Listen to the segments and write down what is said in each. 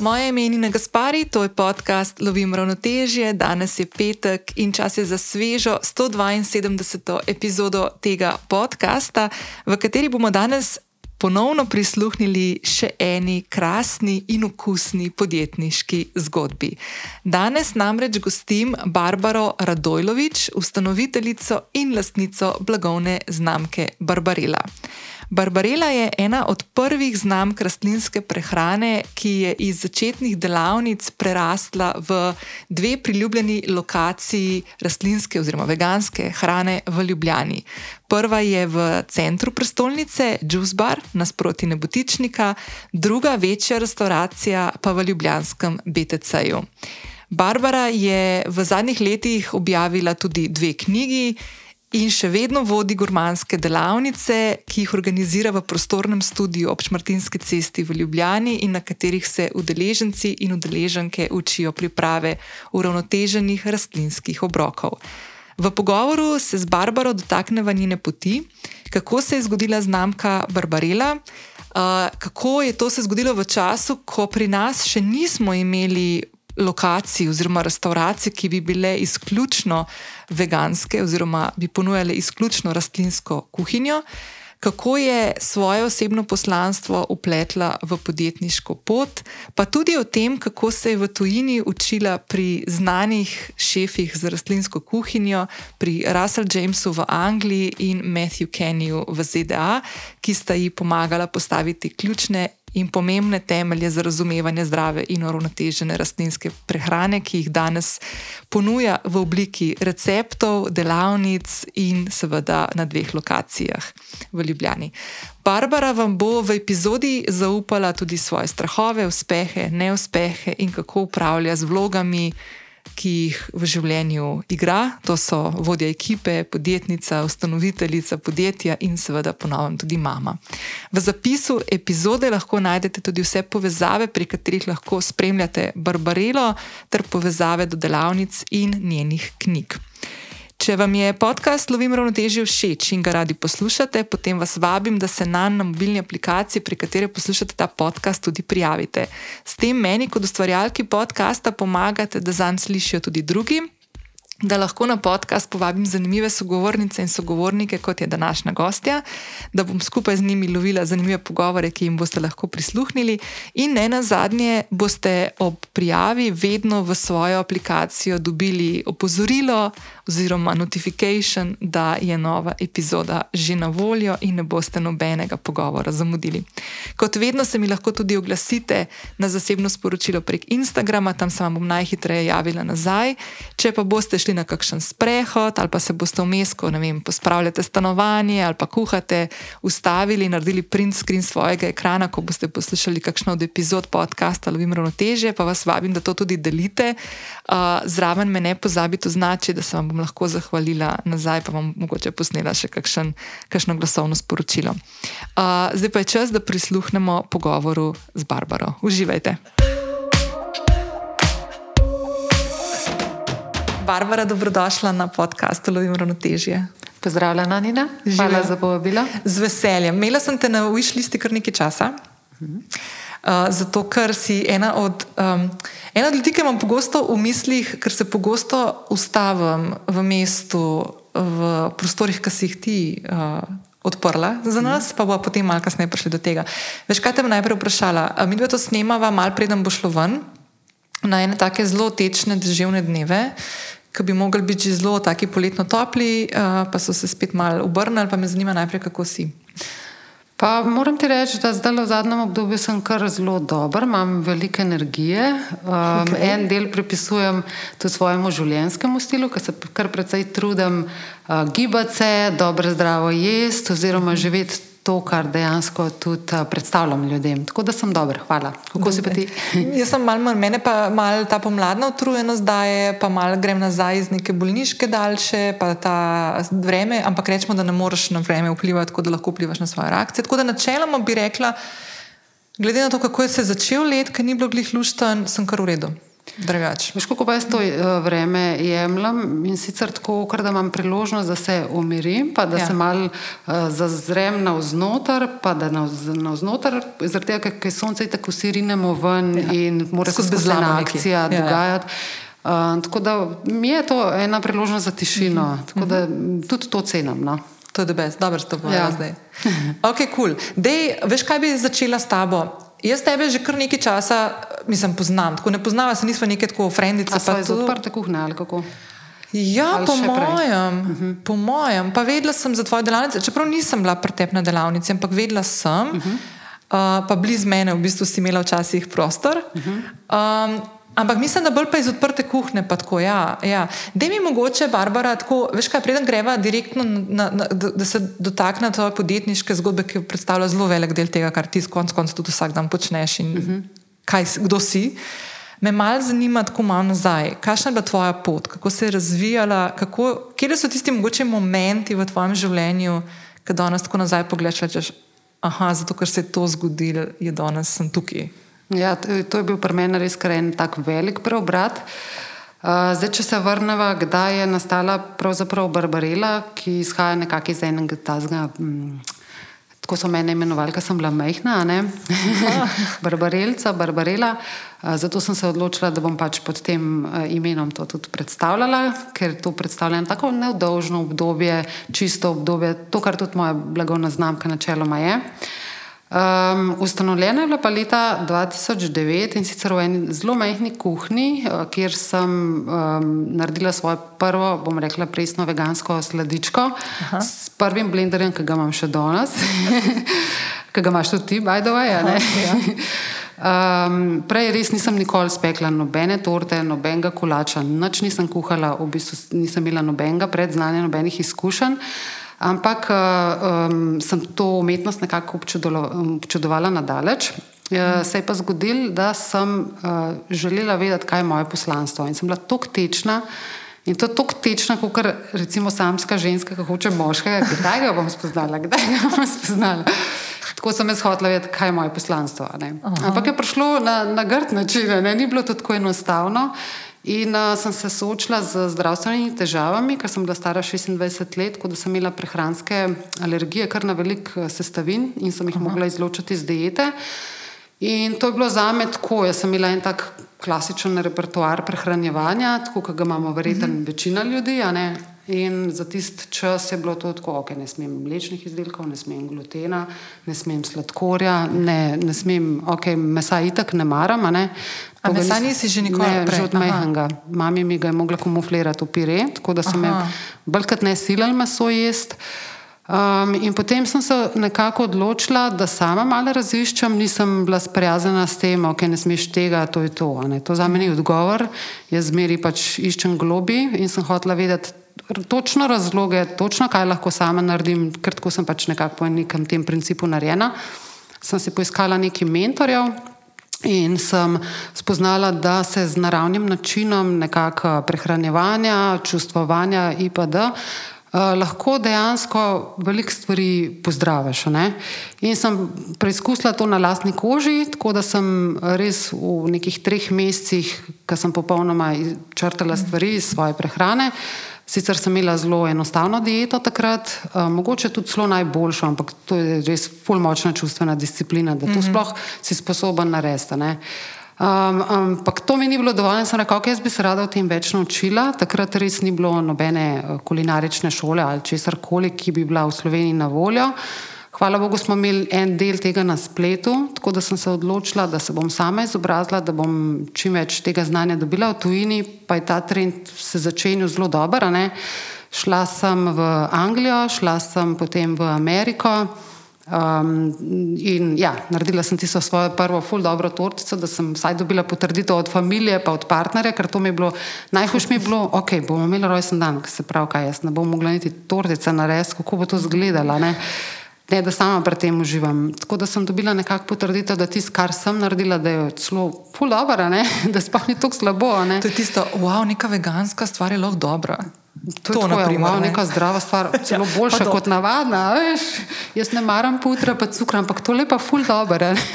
Moje ime je Nina Gaspari, to je podcast Lovim ravnotežje. Danes je petek in čas je za svežo 172. epizodo tega podcasta, v kateri bomo danes ponovno prisluhnili še eni krasni in okusni podjetniški zgodbi. Danes namreč gostim Barbaro Radojlovič, ustanoviteljico in lastnico blagovne znamke Barbarela. Barbarela je ena od prvih znamk rastlinske prehrane, ki je iz začetnih delavnic prerasla v dve priljubljeni lokaciji rastlinske oziroma veganske hrane v Ljubljani. Prva je v centru prestolnice, Juice Bar, nasproti nebotičnika, druga večja restauracija pa v ljubljanskem BTC-ju. Barbara je v zadnjih letih objavila tudi dve knjigi in še vedno vodi gurmanske delavnice, ki jih organizira v prostornem studiu ob Šmartinski cesti v Ljubljani in na katerih se udeleženci in udeleženke učijo priprave uravnoteženih rastlinskih obrokov. V pogovoru se z Barbaro dotakneva njene poti, kako se je zgodila znamka Barbarela. Uh, kako je to se zgodilo v času, ko pri nas še nismo imeli lokacij oziroma restauracij, ki bi bile izključno veganske oziroma bi ponujale izključno rastlinsko kuhinjo, kako je svoje osebno poslanstvo upletla v podjetniško pot, pa tudi o tem, kako se je v tujini učila pri znanih šefih za rastlinsko kuhinjo, pri Russell Jamesu v Angliji in Matthew Kennyju v ZDA, ki sta ji pomagala postaviti ključne in pomembne temelje za razumevanje zdrave in uravnotežene rastlinske prehrane, ki jih danes ponuja v obliki receptov, delavnic in seveda na dveh lokacijah v Ljubljani. Barbara vam bo v epizodi zaupala tudi svoje strahove, uspehe, neuspehe in kako upravlja z vlogami ki jih v življenju igra, to so vodja ekipe, podjetnica, ustanoviteljica podjetja in seveda ponovno tudi mama. V zapisu epizode lahko najdete tudi vse povezave, pri katerih lahko spremljate Barbarelo ter povezave do delavnic in njenih knjig. Če vam je podcast Lovim ravnotežje všeč in ga radi poslušate, potem vas vabim, da se na mobilni aplikaciji, pri kateri poslušate ta podcast, tudi prijavite. S tem meni, kot ustvarjalki podcasta, pomagate, da zanj slišijo tudi drugi da lahko na podcast povabim zanimive sogovornice in sogovornike, kot je današnja gostja, da bom skupaj z njimi lovila zanimive pogovore, ki jim boste lahko prisluhnili, in ne na zadnje, boste ob prijavi vedno v svojo aplikacijo dobili opozorilo oziroma notifikation, da je nova epizoda že na voljo in ne boste nobenega pogovora zamudili. Kot vedno se mi lahko tudi oglasite na zasebno sporočilo prek Instagrama, tam se vam bom najhitreje javila nazaj. Če pa boste šli na kakšen sprehod ali pa se boste vmes, ko vem, pospravljate stanovanje ali pa kuhate, ustavili in naredili print screen svojega ekrana, ko boste poslušali kakšno od epizod podcasta Lovim ravnoteže, pa vas vabim, da to tudi delite. Uh, zraven me ne pozabite označiti, da se vam bom lahko zahvalila nazaj, pa bom mogoče posnela še kakšen, kakšno glasovno sporočilo. Uh, zdaj pa je čas, da prisluhnemo pogovoru z Barbaro. Uživajte! Barbara, dobrodošla na podkastu Lovim ravnotežje. Pozdravljena, Nina. Hvala za povabilo. Z veseljem. Imela sem te na ušlisti kar nekaj časa. Uh, zato, ker si ena od, um, ena od ljudi, ki imam pogosto v mislih, ker se pogosto ustavim v mestu, v prostorih, ki si jih ti uh, odprla za nas, pa bo potem malo kasneje prišli do tega. Veš, kaj te bom najprej vprašala? Mi dve to snemava, malo preden bo šlo ven, na ene take zelo tečne, deževne dneve ki bi mogli biti zelo taki poletno topli, uh, pa so se spet malo obrnili, pa me zanima najprej, kako si. Pa moram ti reči, da zdaj v zadnjem obdobju sem kar zelo dober, imam veliko energije. Um, okay. En del pripisujem tudi svojemu življenjskemu stilu, ker se kar precej trudim uh, gibati se, dobro zdravo jesti oziroma živeti to, kar dejansko tudi uh, predstavljam ljudem. Tako da sem dober, hvala. Kako si pa ti? Jaz sem malo manj, mene pa malo ta pomladna utrujenost daje, pa malo grem nazaj iz neke bolniške daljše, pa ta vreme, ampak rečemo, da ne moreš na vreme vplivati, tako da lahko vplivaš na svoje reakcije. Tako da načeloma bi rekla, glede na to, kako je se začel let, ker ni bilo glih luštan, sem kar v redu. Drugače. Veš, kako pa jaz to uh, vreme jemljem in sicer tako, ker da imam priložnost, da se umirim, pa da Ja. ja. se mal uh, zazrem navznoter, pa da navz, navznoter, zaradi tega, ker je sonce tako vsi rinemo ven ja. in mora se nekaj. akcija Ja, ja, ja. dogajati. Uh, tako da mi je to ena priložnost za tišino, mm -hmm. tako da tudi to cenim. No. To je debes, dobro ste povedali ja. Ja. zdaj. Ok, kul. Cool. Dej, veš, kaj bi začela s tabo? Jaz tebe že kar nekaj časa, mislim, poznam, tako ne poznava se, nismo neke tako frendice. Pa to- odprte kuhne ali kako? Ja, Ali po mojem, uh -huh. po mojem. Pa vedela sem za tvoje delavnice, čeprav nisem bila pri tebi na delavnici, ampak vedela sem. Uh -huh. uh, pa blizu mene, v bistvu si imela včasih prostor. Uh -huh. um, ampak mislim, da bolj pa iz odprte kuhne. pa Tako, ja, ja. Da mi mogoče, Barbara, tako, veš kaj, preden greva direktno, na, na, da, se dotakne tvoje podjetniške zgodbe, ki predstavlja zelo velik del tega, kar ti konec koncev tudi vsak dan počneš in uh -huh. kaj, kdo si. Me malo zanima, tako malo nazaj, kakšna je bila tvoja pot, kako se je razvijala, kako, kje so tisti mogoče momenti v tvojem življenju, ki danes tako nazaj pogledaš rečeš, aha, zato ker se je to zgodilo, je danes sem tukaj. Ja, to, to je bil pri meni res en tak velik preobrat. Uh, zdaj, če se vrnemo, kdaj je nastala pravzaprav Barbarela, ki izhaja nekako iz enega tazga. Mm, tako so mene imenovali, ker sem bila majhna? Barbarelca, Barbarela. Uh, zato sem se odločila, da bom pač pod tem uh, imenom to tudi predstavljala, ker to predstavlja eno tako neudolžno obdobje, čisto obdobje, to, kar tudi moja blagovna znamka načeloma je. Um, ustanovljena je bila pa leta 2009 in sicer v eni zelo majhni kuhinji, uh, kjer sem um, naredila svojo prvo, bom rekla, presno vegansko sladičko Aha. s prvim blenderjem, ki ga imam še danes, ki ga imaš tudi ti, bajdova. Um, prej res nisem nikoli spekla nobene torte, nobenega kolača, nič nisem kuhala, v bistvu nisem imela nobenega predznanja, nobenih izkušenj. Ampak um, sem to umetnost nekako občudovala nadaleč. Uh, se je pa zgodilo, da sem uh, želela vedeti, kaj je moje poslanstvo. In sem bila tako tečna. In to je tako tečna, kot recimo samska ženska, ki hoče moškega, kdaj ga bom spoznala, kdaj ga bom spoznala. Tako sem jaz hotela vedeti, kaj je moje poslanstvo. Ampak je prišlo na, na grd način, ne? ni bilo to tako enostavno. In uh, sem se soočila z zdravstvenimi težavami, ker sem bila stara 26 let, tako da sem imela prehranske alergije, kar na veliko sestavin in sem jih Aha. mogla izločiti iz diete. In to je bilo za me tako. Jaz sem imela en tak klasičen repertoar prehranjevanja, tako kot ga imamo verjetno mm -hmm. večina ljudi. In za tisti čas je bilo to tako, da okay, ne smem mlečnih izdelkov, ne smem glutena, ne smem sladkorja, ne, ne smem, ok, mesa itak ne maram. Ne. A To ga mesa nis- nisi že nikoli ne, prej? Že od majhnega. Mami mi ga je mogla kamuflirati v pire, tako da sem bolj kot ne silila meso jesti. Um, in potem sem se nekako odločila, da sama malo raziščem, nisem bila sprijaznjena s tem, okay, ne smeš tega, to je to. To za me ni odgovor, jaz zmeri pač iščem globi in sem hotela vedeti točno razloge, točno kaj lahko sama naredim, ker tako sem pač nekako po nekem tem principu narejena. Sem si poiskala nekaj mentorjev. In sem spoznala, da se z naravnim načinom nekako prehranjevanja, čustvovanja IPD uh, lahko dejansko veliko stvari pozdraviš. ne. In sem preizkusila to na lastni koži, tako da sem res v nekih treh mesecih, ko sem popolnoma črtala stvari iz svoje prehrane. Sicer sem imela zelo enostavno dieto takrat, uh, mogoče tudi zelo najboljšo, ampak to je res fulmočna čustvena disciplina, da to mm -hmm. sploh si sposoben narediti. a ne. Um, ampak to mi ni bilo dovolj, sem okay, jaz bi se rada o tem več naučila. Takrat res ni bilo nobene eh, kulinarične šole ali česar koli, ki bi bila v Sloveniji na voljo. Hvala Bogu smo imeli en del tega na spletu, tako da sem se odločila, da se bom sama izobrazila, da bom čim več tega znanja dobila v tujini, pa je ta trend se začenil zelo ne. Šla sem v Anglijo, šla sem potem v Ameriko. Um, in ja, naredila sem tisto svojo prvo, ful dobro tortico, da sem vsaj dobila potrditev od družine, pa od partnerja, ker to mi je bilo najhujše, mi je bilo, ok, bomo imeli rojsten dan, se pravi, kaj jaz ne bom mogla niti tortice narediti, kako bo to izgledala. Ne? Ne, da sama pri tem uživam. Tako da sem dobila nekako potrditev, da tisto, kar sem naredila, da je celo ful dobro, a ne? da sploh ni tako slabo. ne. To je tisto, wow, neka veganska stvar je lahko dobra. To je tako, ja, naprimer, wow, ne. neka zdrava stvar, celo Ja, boljša pa to. kot navadna. Veš, jaz ne maram putra, pa cukra, ampak tole pa ful dobro. a ne.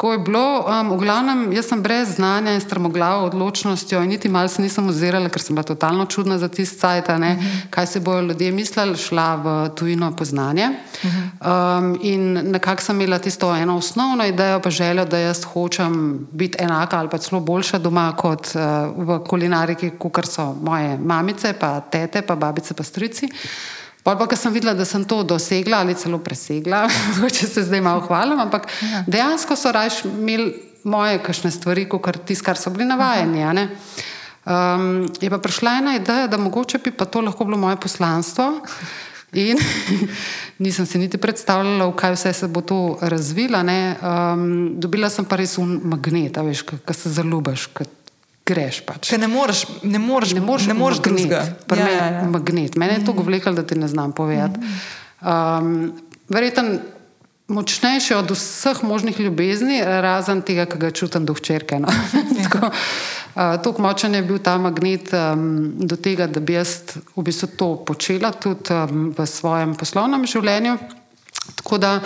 Tako je bilo, um, v glavnem, jaz sem brez znanja in strmoglavo odločnostjo, in niti malo se nisem ozirala, ker sem bila totalno čudna za tiste cajt, uh -huh. kaj se bojo ljudje mislili, šla v tujino poznanje. Uh -huh. um, in nekako sem imela tisto eno osnovno idejo, pa željo, da jaz hočem biti enaka ali pa celo boljša doma kot uh, v kulinariki, kot so moje mamice, pa tete, pa babice, pa strici. Pa, pa, ko sem videla, da sem to dosegla ali celo presegla, če se zdaj malo hvalim, ampak ja. dejansko so raje imeli moje kakšne stvari, kot tisto, kar so bili navajeni. Um, je pa prišla ena ideja, da mogoče bi pa to lahko bilo moje poslanstvo. In nisem si niti predstavljala, v kaj vse se bo to razvilo. Um, dobila sem pa res un magnet, veš, ki se zaljubiš, greš. Pač. Ne moreš, ne moreš, ne moreš, ne moreš drugega. Ja, ja, ja. Magnet. Mene je to mhm. govlekalo, da ti ne znam povedati. Um, Verjetno močnejši od vseh možnih ljubezni, razen tega, ki ga čutim do hčerke. No. Tako uh, močen je bil ta magnet um, do tega, da bi jaz v bistvu to počela tudi um, v svojem poslovnem življenju. Tako da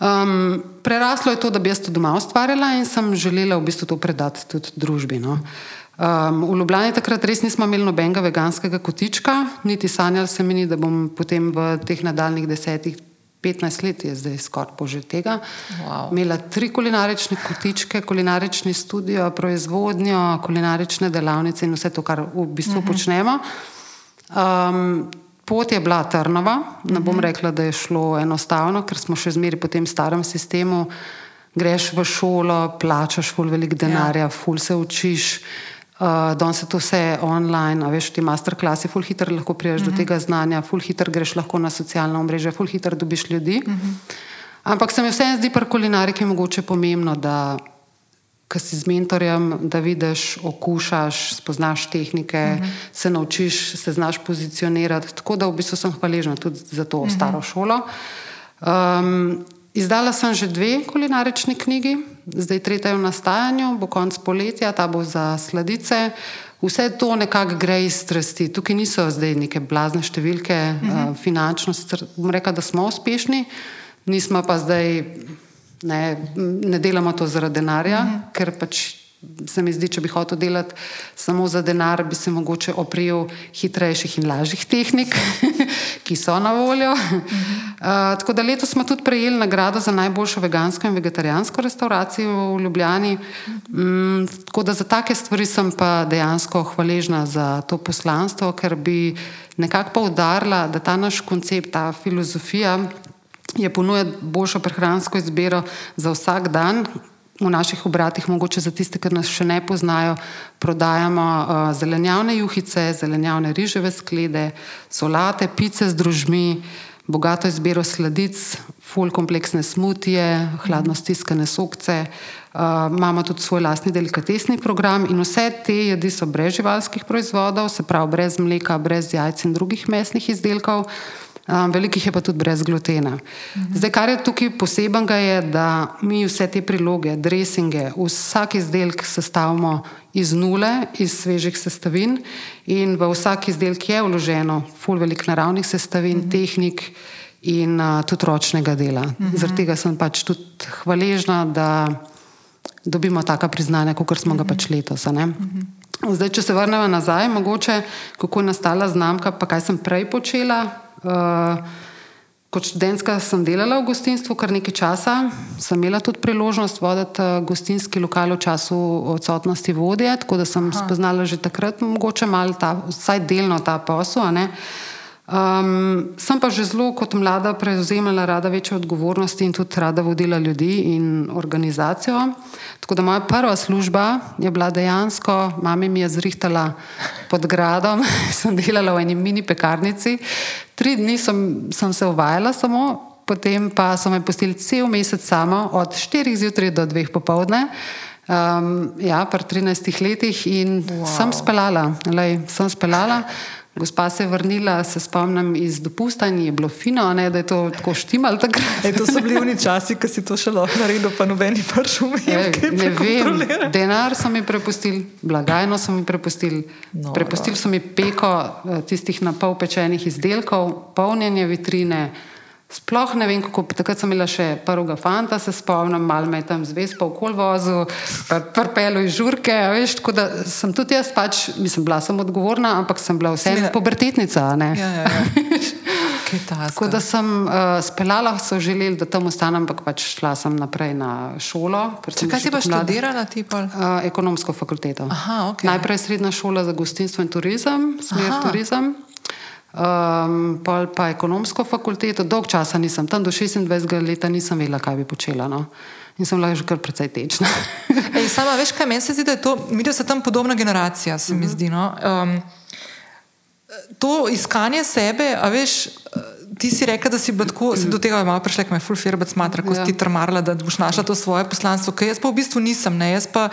um, preraslo je to, da bi jaz to doma ustvarjala in sem želela v bistvu to predati tudi družbi. No. Um, v Ljubljani takrat res nismo imeli nobenega veganskega kotička, niti sanjali se mi ni, da bom potem v teh nadaljnih desetih, petnajst let, je zdaj skoraj bože tega, wow. imela tri kulinarične kotičke, kulinarični studio, proizvodnjo, kulinarične delavnice in vse to, kar v bistvu uh mhm. -huh. počnemo. Um, pot je bila trnova, ne bom uh mhm. -huh. rekla, da je šlo enostavno, ker smo še zmeri po tem starem sistemu. Greš v šolo, plačaš ful velik denarja, ja. ful se učiš. Uh, Danes je to vse online, veš, ti masterklasi, ful hitro lahko priješ uh -huh. do mhm. tega znanja, ful hitro greš lahko na socialno mrežo, ful hitro dobiš ljudi. Uh mhm. -huh. Ampak se mi vseeno zdi pri kulinariki mogoče pomembno, da si z mentorjem, da vidiš, okušaš, spoznaš tehnike, uh mhm. -huh. se naučiš, se znaš pozicionirati. Tako da v bistvu sem hvaležna tudi za to uh -huh. staro šolo. Um, Izdala sem že dve kulinarični knjigi, zdaj tretja v nastajanju, bo konec poletja, ta bo za sladice. Vse to nekako gre iz strasti. Tukaj niso zdaj neke blazne številke, uh -huh. uh, finančno, sicer bom rekla, da smo uspešni, nismo pa zdaj, ne, ne delamo to zaradi denarja, uh -huh. ker pač se mi zdi, če bi hotel delati samo za denar, bi se mogoče oprijel hitrejših in lažjih tehnik, ki so na voljo. Uh, tako da letos smo tudi prejeli nagrado za najboljšo vegansko in vegetarijansko restauracijo v Ljubljani. Um, tako da za take stvari sem pa dejansko hvaležna za to poslanstvo, ker bi nekako poudarila, da ta naš koncept, ta filozofija. Je ponujati boljšo prehransko izbiro za vsak dan, v naših obratih, mogoče za tiste, ki nas še ne poznajo, prodajamo uh, zelenjavne juhice, zelenjavne riževe sklede, solate, pice z družmi, bogato izbiro sladic, full kompleksne smutije, hladno stiskane sokce. Uh, imamo tudi svoj lastni delikatesni program in vse te jedi so brez živalskih proizvodov, se pravi brez mleka, brez jajc in drugih mesnih izdelkov um, velikih je pa tudi brez glutena. Mhm. Zdaj, kar je tukaj posebnega, je, da mi vse te priloge, dresinge, vsak izdelek sestavimo iz nule, iz svežih sestavin, in v vsak izdelek je vloženo ful velik naravnih sestavin, mhm. tehnik in uh, tudi ročnega dela. Mhm. Zaradi tega sem pač tudi hvaležna, da dobimo taka priznanja, kot smo ga mhm. pač letos. Mhm. Zdaj, če se vrnemo nazaj, mogoče kako je nastala znamka, pa kaj sem prej počela. Uh, kot študentka sem delala v gostinstvu kar nekaj časa, sem imela tudi priložnost voditi uh, gostinski lokal v času odsotnosti vodje, tako da sem Aha. spoznala že takrat mogoče malo ta, vsaj delno ta posel. Um, sem pa že zelo kot mlada prevzemala rada večje odgovornosti in tudi rada vodila ljudi in organizacijo. Tako da moja prva služba je bila dejansko, mama mi je zrihtala pod gradom, sem delala v eni mini pekarnici. Tri dni sem, sem se uvajala samo, potem pa so me pustili cel mesec samo, od 4 zjutraj do 2 popovdne. Um, ja, pri 13 letih in wow. sem spelala, lej, sem spelala. Gospa se je vrnila, se spomnim iz dopusta in je bilo fino, ne, da je to tako štimal. E, to so bili oni časi, ko si to še lahko naredil, pa nobeni prš umil. Ne vem, denar so mi prepustili, blagajno so mi prepustili. No, prepustili so mi peko eh, tistih na pol pečenih izdelkov, polnjenje vitrine. Sploh ne vem, kako takrat sem imela še prvega fanta, se spomnim, malo me je tam zvez po okol vozu, prpelo iz žurke. Veš, tako da sem tudi jaz, pač, mislim, bila sem odgovorna, ampak sem bila vseeno pubertetnica. Ja, ja, ja. Tako da sem uh, speljala, so želeli, da tam ostanem, ampak pač šla sem naprej na šolo. Če, kaj si pa študirala? Uh, ekonomsko fakulteto. Aha, okay. Najprej srednja šola za gostinstvo in turizem, smer Aha. turizem um, pa, pa ekonomsko fakulteto. Dolg časa nisem tam, do 26 let nisem vedela, kaj bi počela. No. In sem bila že kar precej tečna. Ej, sama, veš, kaj meni se zdi, da je to, mi da se tam podobna generacija, se mi mhm. zdi. No. Um, to iskanje sebe, a veš. Ti si rekel, da si tako, si do tega malo prišel, kot je Fulfirbec matra, ko ja. si ti trmarla, da boš našla to svoje poslanstvo. Kaj jaz pa v bistvu nisem, ne, jaz pa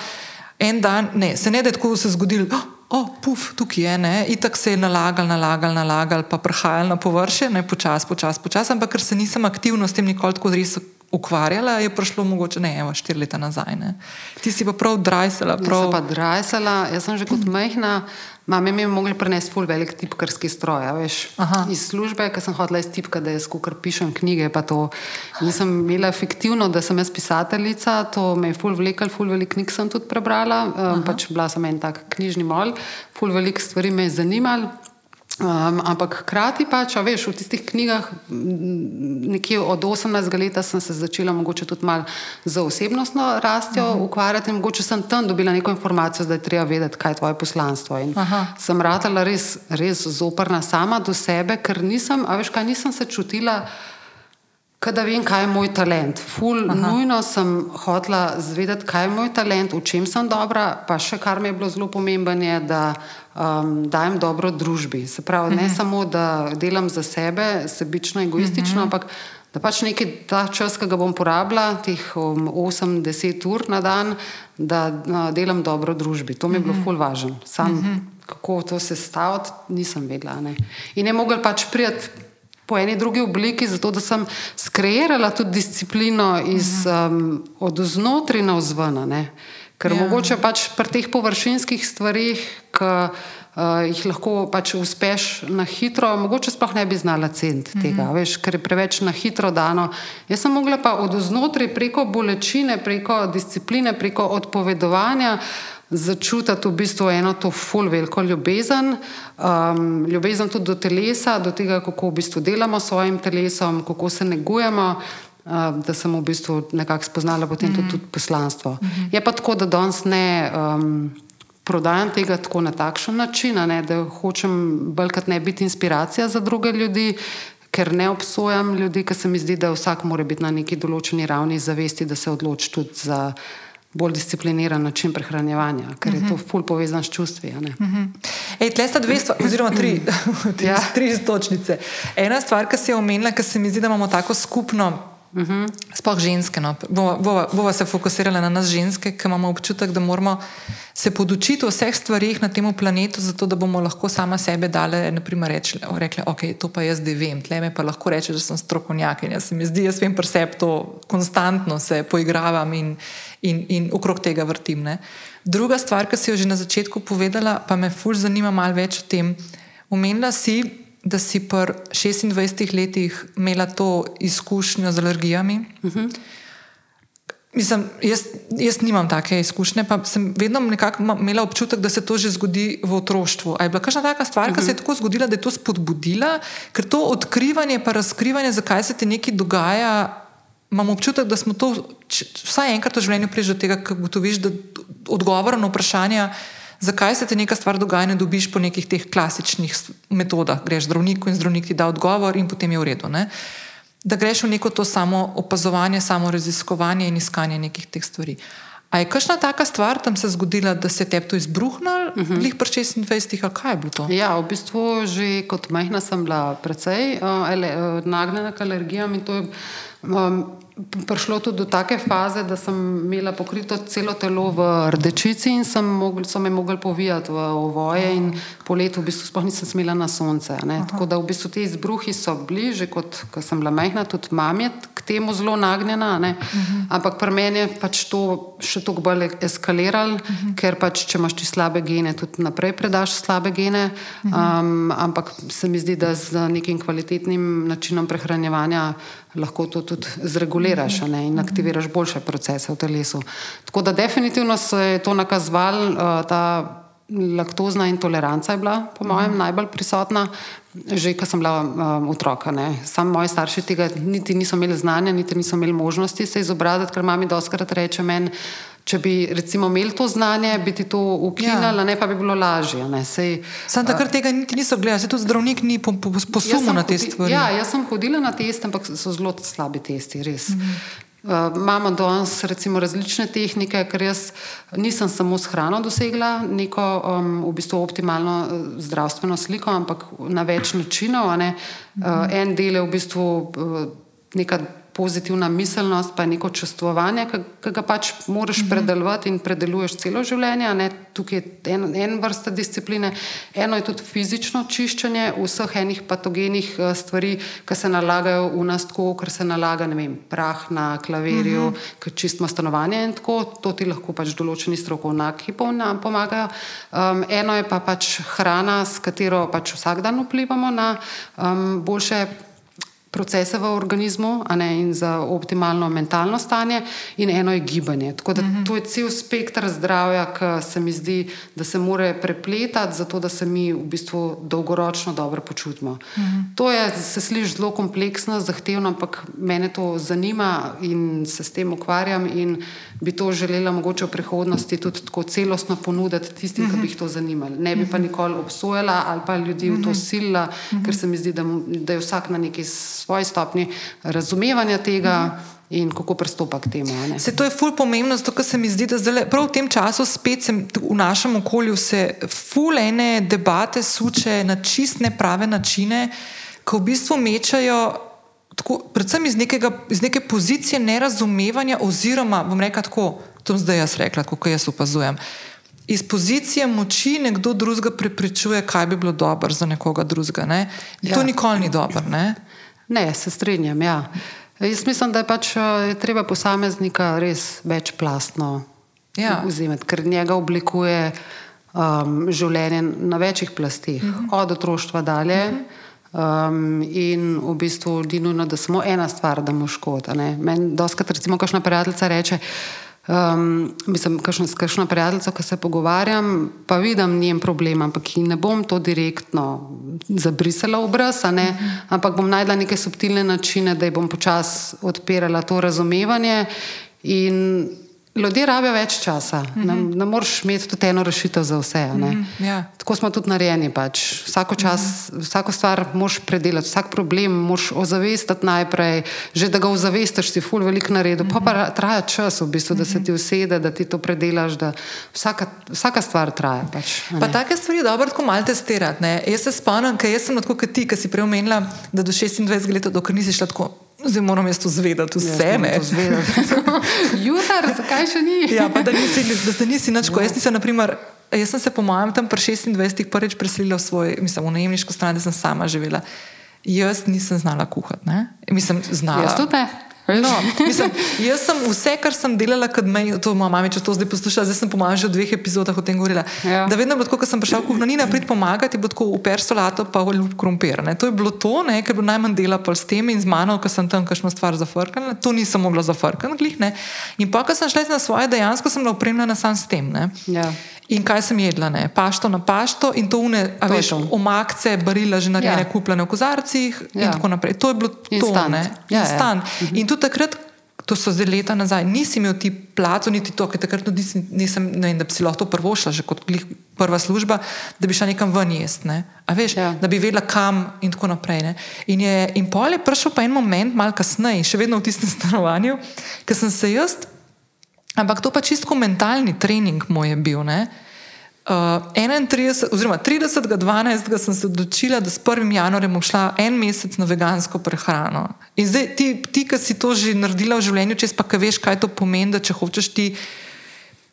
en dan, ne, se ne da tako se zgodilo, oh, oh, puf, tukaj je, ne, itak se je nalagal, nalagal, nalagal, pa prehajal na površje, ne, počas, počas, počas, ampak ker se nisem aktivno s tem nikoli tako res ukvarjala, je prišlo mogoče ne, evo, štiri leta nazaj, ne. Ti si pa prav drajsala, prav. Jaz sem pa drajsala, jaz sem že kot majhna. Mami mi je mogla prenesti ful velik tipkarski stroj, veš, iz službe, ker sem hodila iz tipka, da jaz kukar pišem knjige, pa to nisem imela fiktivno, da sem jaz pisateljica, to me je ful vlekel, ful velik knjig sem tudi prebrala, um, pač bila sem en tak knjižni mol, ful velik stvari me je zanimal. Um, ampak hkrati pa, če veš, v tistih knjigah, nekje od 18 let sem se začela mogoče tudi malo za osebnostno rastjo uh mhm. -huh. ukvarjati in mogoče sem tam dobila neko informacijo, da je treba vedeti, kaj je tvoje poslanstvo. In sem ratala res, res zoprna sama do sebe, ker nisem, a veš kaj, nisem se čutila da vem, kaj je moj talent. Ful, nujno sem hotela zvedeti, kaj je moj talent, v čem sem dobra, pa še kar mi je bilo zelo pomembno, je, da um, dajem dobro družbi. Se pravi, uh -huh. ne mhm. samo, da delam za sebe, sebično, egoistično, uh mhm. -huh. ampak da pač nekaj ta čas, ki ga bom porabila, teh um, 8-10 ur na dan, da uh, delam dobro družbi. To mi je bilo uh mhm. -huh. ful važno. Sam, uh -huh. kako to sestaviti, nisem vedela. Ne. In je mogel pač prijeti po eni drugi obliki, zato da sem skreirala tudi disciplino iz, um, od znotraj na vzven. Ker ja. mogoče pač pri teh površinskih stvarih, ki uh, jih lahko pač uspeš na hitro, mogoče sploh ne bi znala cent tega, mm -hmm. veš, ker je preveč na hitro dano. Jaz sem mogla pa od znotraj preko bolečine, preko discipline, preko odpovedovanja začutiti v bistvu eno to ful veliko ljubezen, um, ljubezen tudi do telesa, do tega, kako v bistvu delamo s svojim telesom, kako se negujemo. Uh, da sem v bistvu nekako spoznala potem mm -hmm. tudi, poslanstvo. Mm -hmm. Je pa tako, da danes ne um, prodajam tega tako na takšen način, ne, da hočem bolj ne biti inspiracija za druge ljudi, ker ne obsojam ljudi, ker se mi zdi, da vsak mora biti na neki določeni ravni zavesti, da se odloči tudi za bolj discipliniran način prehranjevanja, ker je to ful povezan s čustvi. Tle sta dve stvari, oziroma tri, tri, ja. tri stočnice. Ena stvar, ki se je omenila, ker se mi zdi, da imamo tako skupno. Uh -huh. Sploh ženske. No. Bova, bova, bova se fokusirala na nas, ženske, ki imamo občutek, da moramo se podučiti o vseh stvarih na tem planetu, zato da bomo lahko sama sebe dale, naprimer, reči, rekle, ok, to pa jaz zdaj vem, tle me pa lahko reče, da sem strokovnjakinja. Se mi zdi, jaz vem pri sebi to konstantno se poigravam in, in, in okrog tega vrtim. Ne. Druga stvar, ki si jo že na začetku povedala, pa me fulž zanima malo več o tem. Omenila si, da si pri 26 letih imela to izkušnjo z alergijami. Uh mhm. -huh. Mislim, jaz, jaz nimam take izkušnje, pa sem vedno imela občutek, da se to že zgodi v otroštvu. Ali je bila kakšna taka stvar, uh -huh. ki se je mhm. tako zgodila, da je to spodbudila, ker to odkrivanje, pa razkrivanje, zakaj se ti nekaj dogaja. Imam občutek, da smo to vsaj enkrat v življenju prišli do tega, da ugotoviš, da odgovor na vprašanje, zakaj se ti neka stvar dogaja, ne dobiš po nekih teh klasičnih metodah. Greš zdravniku in zdravnik ti da odgovor, in potem je v redu. Ne? Da greš v neko to samo opazovanje, samo raziskovanje in iskanje nekih teh stvari. A je kakšna taka stvar tam se zgodila, da se je tebi to izbruhnilo, uh -huh. lih pri 26, ali kaj je bilo to? Ja, v bistvu že kot majhna sem bila precej uh, uh, nagnjena k alergijam in to je. Um, prišlo tudi do take faze, da sem imela pokrito celo telo v rdečici in mogli, so me mogli povijati v ovoje in po letu v bistvu sploh nisem smela na sonce. Tako da v bistvu ti izbruhi so bliže, kot sem bila majhna, tudi mam je k temu zelo nagnjena. Uh -huh. Ampak pri meni je pač to še toliko bolj eskaliralo, uh -huh. ker pač če imaš ti slabe gene, tudi naprej predaš slabe gene. Uh -huh. um, ampak se mi zdi, da z nekim kvalitetnim načinom prehranjevanja lahko to tudi zreguliraš ne, in aktiviraš boljše procese v telesu. Tako da definitivno se je to nakazovalo, uh, ta laktozna intoleranca je bila, po mojem, mm. najbolj prisotna, že ko sem bila um, otroka. Sam moji starši tega niti niso imeli znanja, niti niso imeli možnosti se izobraziti, ker mami doskrat reče meni. Če bi recimo imeli to znanje, bi ti to ukinili, ja. ne pa bi bilo lažje. Sam takrat tega niti niso gledali, se tudi zdravnik ni posumil na te stvari. Ja, jaz sem hodila na teste, ampak so zelo slabi testi, res. -hmm. Uh, imamo danes recimo različne tehnike, ker jaz nisem samo s hrano dosegla neko um, v bistvu optimalno uh, zdravstveno sliko, ampak na več načinov. Uh, en del je v bistvu uh, neka pozitivna miselnost, pa neko čustvovanje, ki ga pač moraš mhm. predelovati in predeluješ celo življenje. Ne? Tukaj je en, en vrsta discipline. Eno je tudi fizično čiščenje vseh enih patogenih eh, stvari, ki se nalagajo v nas, tako kot se nalaga vem, prah na klavirju, uh -huh. ki čistimo stanovanje in tako. To ti lahko pač določeni strokovnjaki pomagajo. Um, eno je pa pač hrana, s katero pač vsak dan vplivamo na um, boljše procese v organizmu ne, in za optimalno mentalno stanje, in eno je gibanje. Tako da mhm. to je cel spektr zdravja, ki se mi zdi, da se mora prepletati, zato da se mi v bistvu dolgoročno dobro počutimo. Mhm. To je, se sliši zelo kompleksno, zahtevno, ampak mene to zanima in se s tem ukvarjam in bi to želela mogoče v prihodnosti tudi tako celostno ponuditi tistim, ki bi jih to zanimalo. Ne bi pa nikoli obsojala ali pa ljudi v to silila, ker se mi zdi, da, da je vsak na neki svoji stopni razumevanja tega. In kako pristopa k temu? Se to je ful pomembno, zato se mi zdi, da zdaj, prav v tem času spet sem, v našem okolju se ful ene debate suče na čist neprave načine, ko v bistvu mečajo, tako, predvsem iz, nekega, iz neke pozicije nerazumevanja, oziroma bom rekel tako, to zdaj jaz rekla, kako jaz opazujem. Iz pozicije moči nekdo drugega prepričuje, kaj bi bilo dobro za nekoga drugega. Ne? Ja. To nikoli ni dobro. Ne, se strinjam. Ja. Jaz mislim, da je pač je treba posameznika res večplastno ja. vzimeti, ker njega oblikuje um, življenje na večjih plastih, uh mhm. -huh. od otroštva dalje. Uh. -huh. Um, in v bistvu ni nujno, da samo ena stvar, da mu škoda. Meni, doskrat, recimo, kakšna prijateljica reče, Um, mislim, kakšno, s kakšno prijateljico, ki se pogovarjam, pa vidim njen problem, ampak ne bom to direktno zabrisala v obraz, ampak bom najdla neke subtilne načine, da ji bom počasi odpirala to razumevanje. In Ljudje rabijo več časa, mm -hmm. ne, mhm. ne moreš imeti tudi eno rešitev za vse. Mm -hmm. ja. Tako smo tudi narejeni. Pač. Vsako, čas, mm -hmm. vsako stvar moš predelati, vsak problem moš ozavestiti najprej. Že da ga ozavestiš, si ful veliko naredil, mm -hmm. pa, pa traja čas, v bistvu, da se ti usede, da ti to predelaš. Vsaka, vsaka stvar traja. Pač, pa take stvari je dobro tako malo testirati. Jaz se spomnim, ker sem tako kot ti, ki si prej omenila, da do 26 let, dokler nisi šla tako. Zdaj moram jaz to zvedeti, vse me. Jutar, zakaj še ni? ja, pa da nisi, da, da nisi nič. No. Jaz, nisem, naprimer, jaz sem se po mojem tam pri 26 prvič preselila v svoj, mislim, v najemniško stran, da sem sama živela. Jaz nisem znala kuhati. Mislim, znala. Jaz tudi ne. No, mislim, jaz sem vse, kar sem delala, kot me, to moja mama, če to zdaj posluša, zdaj sem pomagal že v dveh epizodah o tem govorila. Ja. Da vedno, tako, ko sem prišel v kuhinjo, ni naprej pomagati, bo tako uper solato, pa ljub krompir. Ne. To je bilo to, ne, ker je bilo najmanj dela pol s tem in z mano, ko sem tam kakšno stvar zafrkala, to nisem mogla zafrkati. In pa, ko sem šla na svoje, dejansko sem bila opremljena sam s tem. Ja. In kaj sem jedla, ne? pašto na pašto in to une, a veš, omakce, barila že narejene, ja. kupljene v kozarcih ja. in tako naprej. To je bilo Instant. to, ne? Ja, ja. Mhm. In tudi takrat, to so zdaj leta nazaj, nisi imel ti placo, niti to, ker takrat nisem, nisem ne vem, da bi si lahko to prvo šla, že kot prva služba, da bi šla nekam ven jesti, ne? a veš, ja. da bi vedela kam in tako naprej. Ne? In, je, in pol je prišel pa en moment, malo kasneje, še vedno v tistem stanovanju, ker sem se jaz Ampak to pa čisto mentalni trening moj je bil. Ne? Uh, 31, oziroma 30. 12. sem se odločila, da s 1. januarjem bom šla en mesec na vegansko prehrano. In zdaj, ti, ti ki si to že naredila v življenju, če pa veš, kaj to pomeni, da če hočeš ti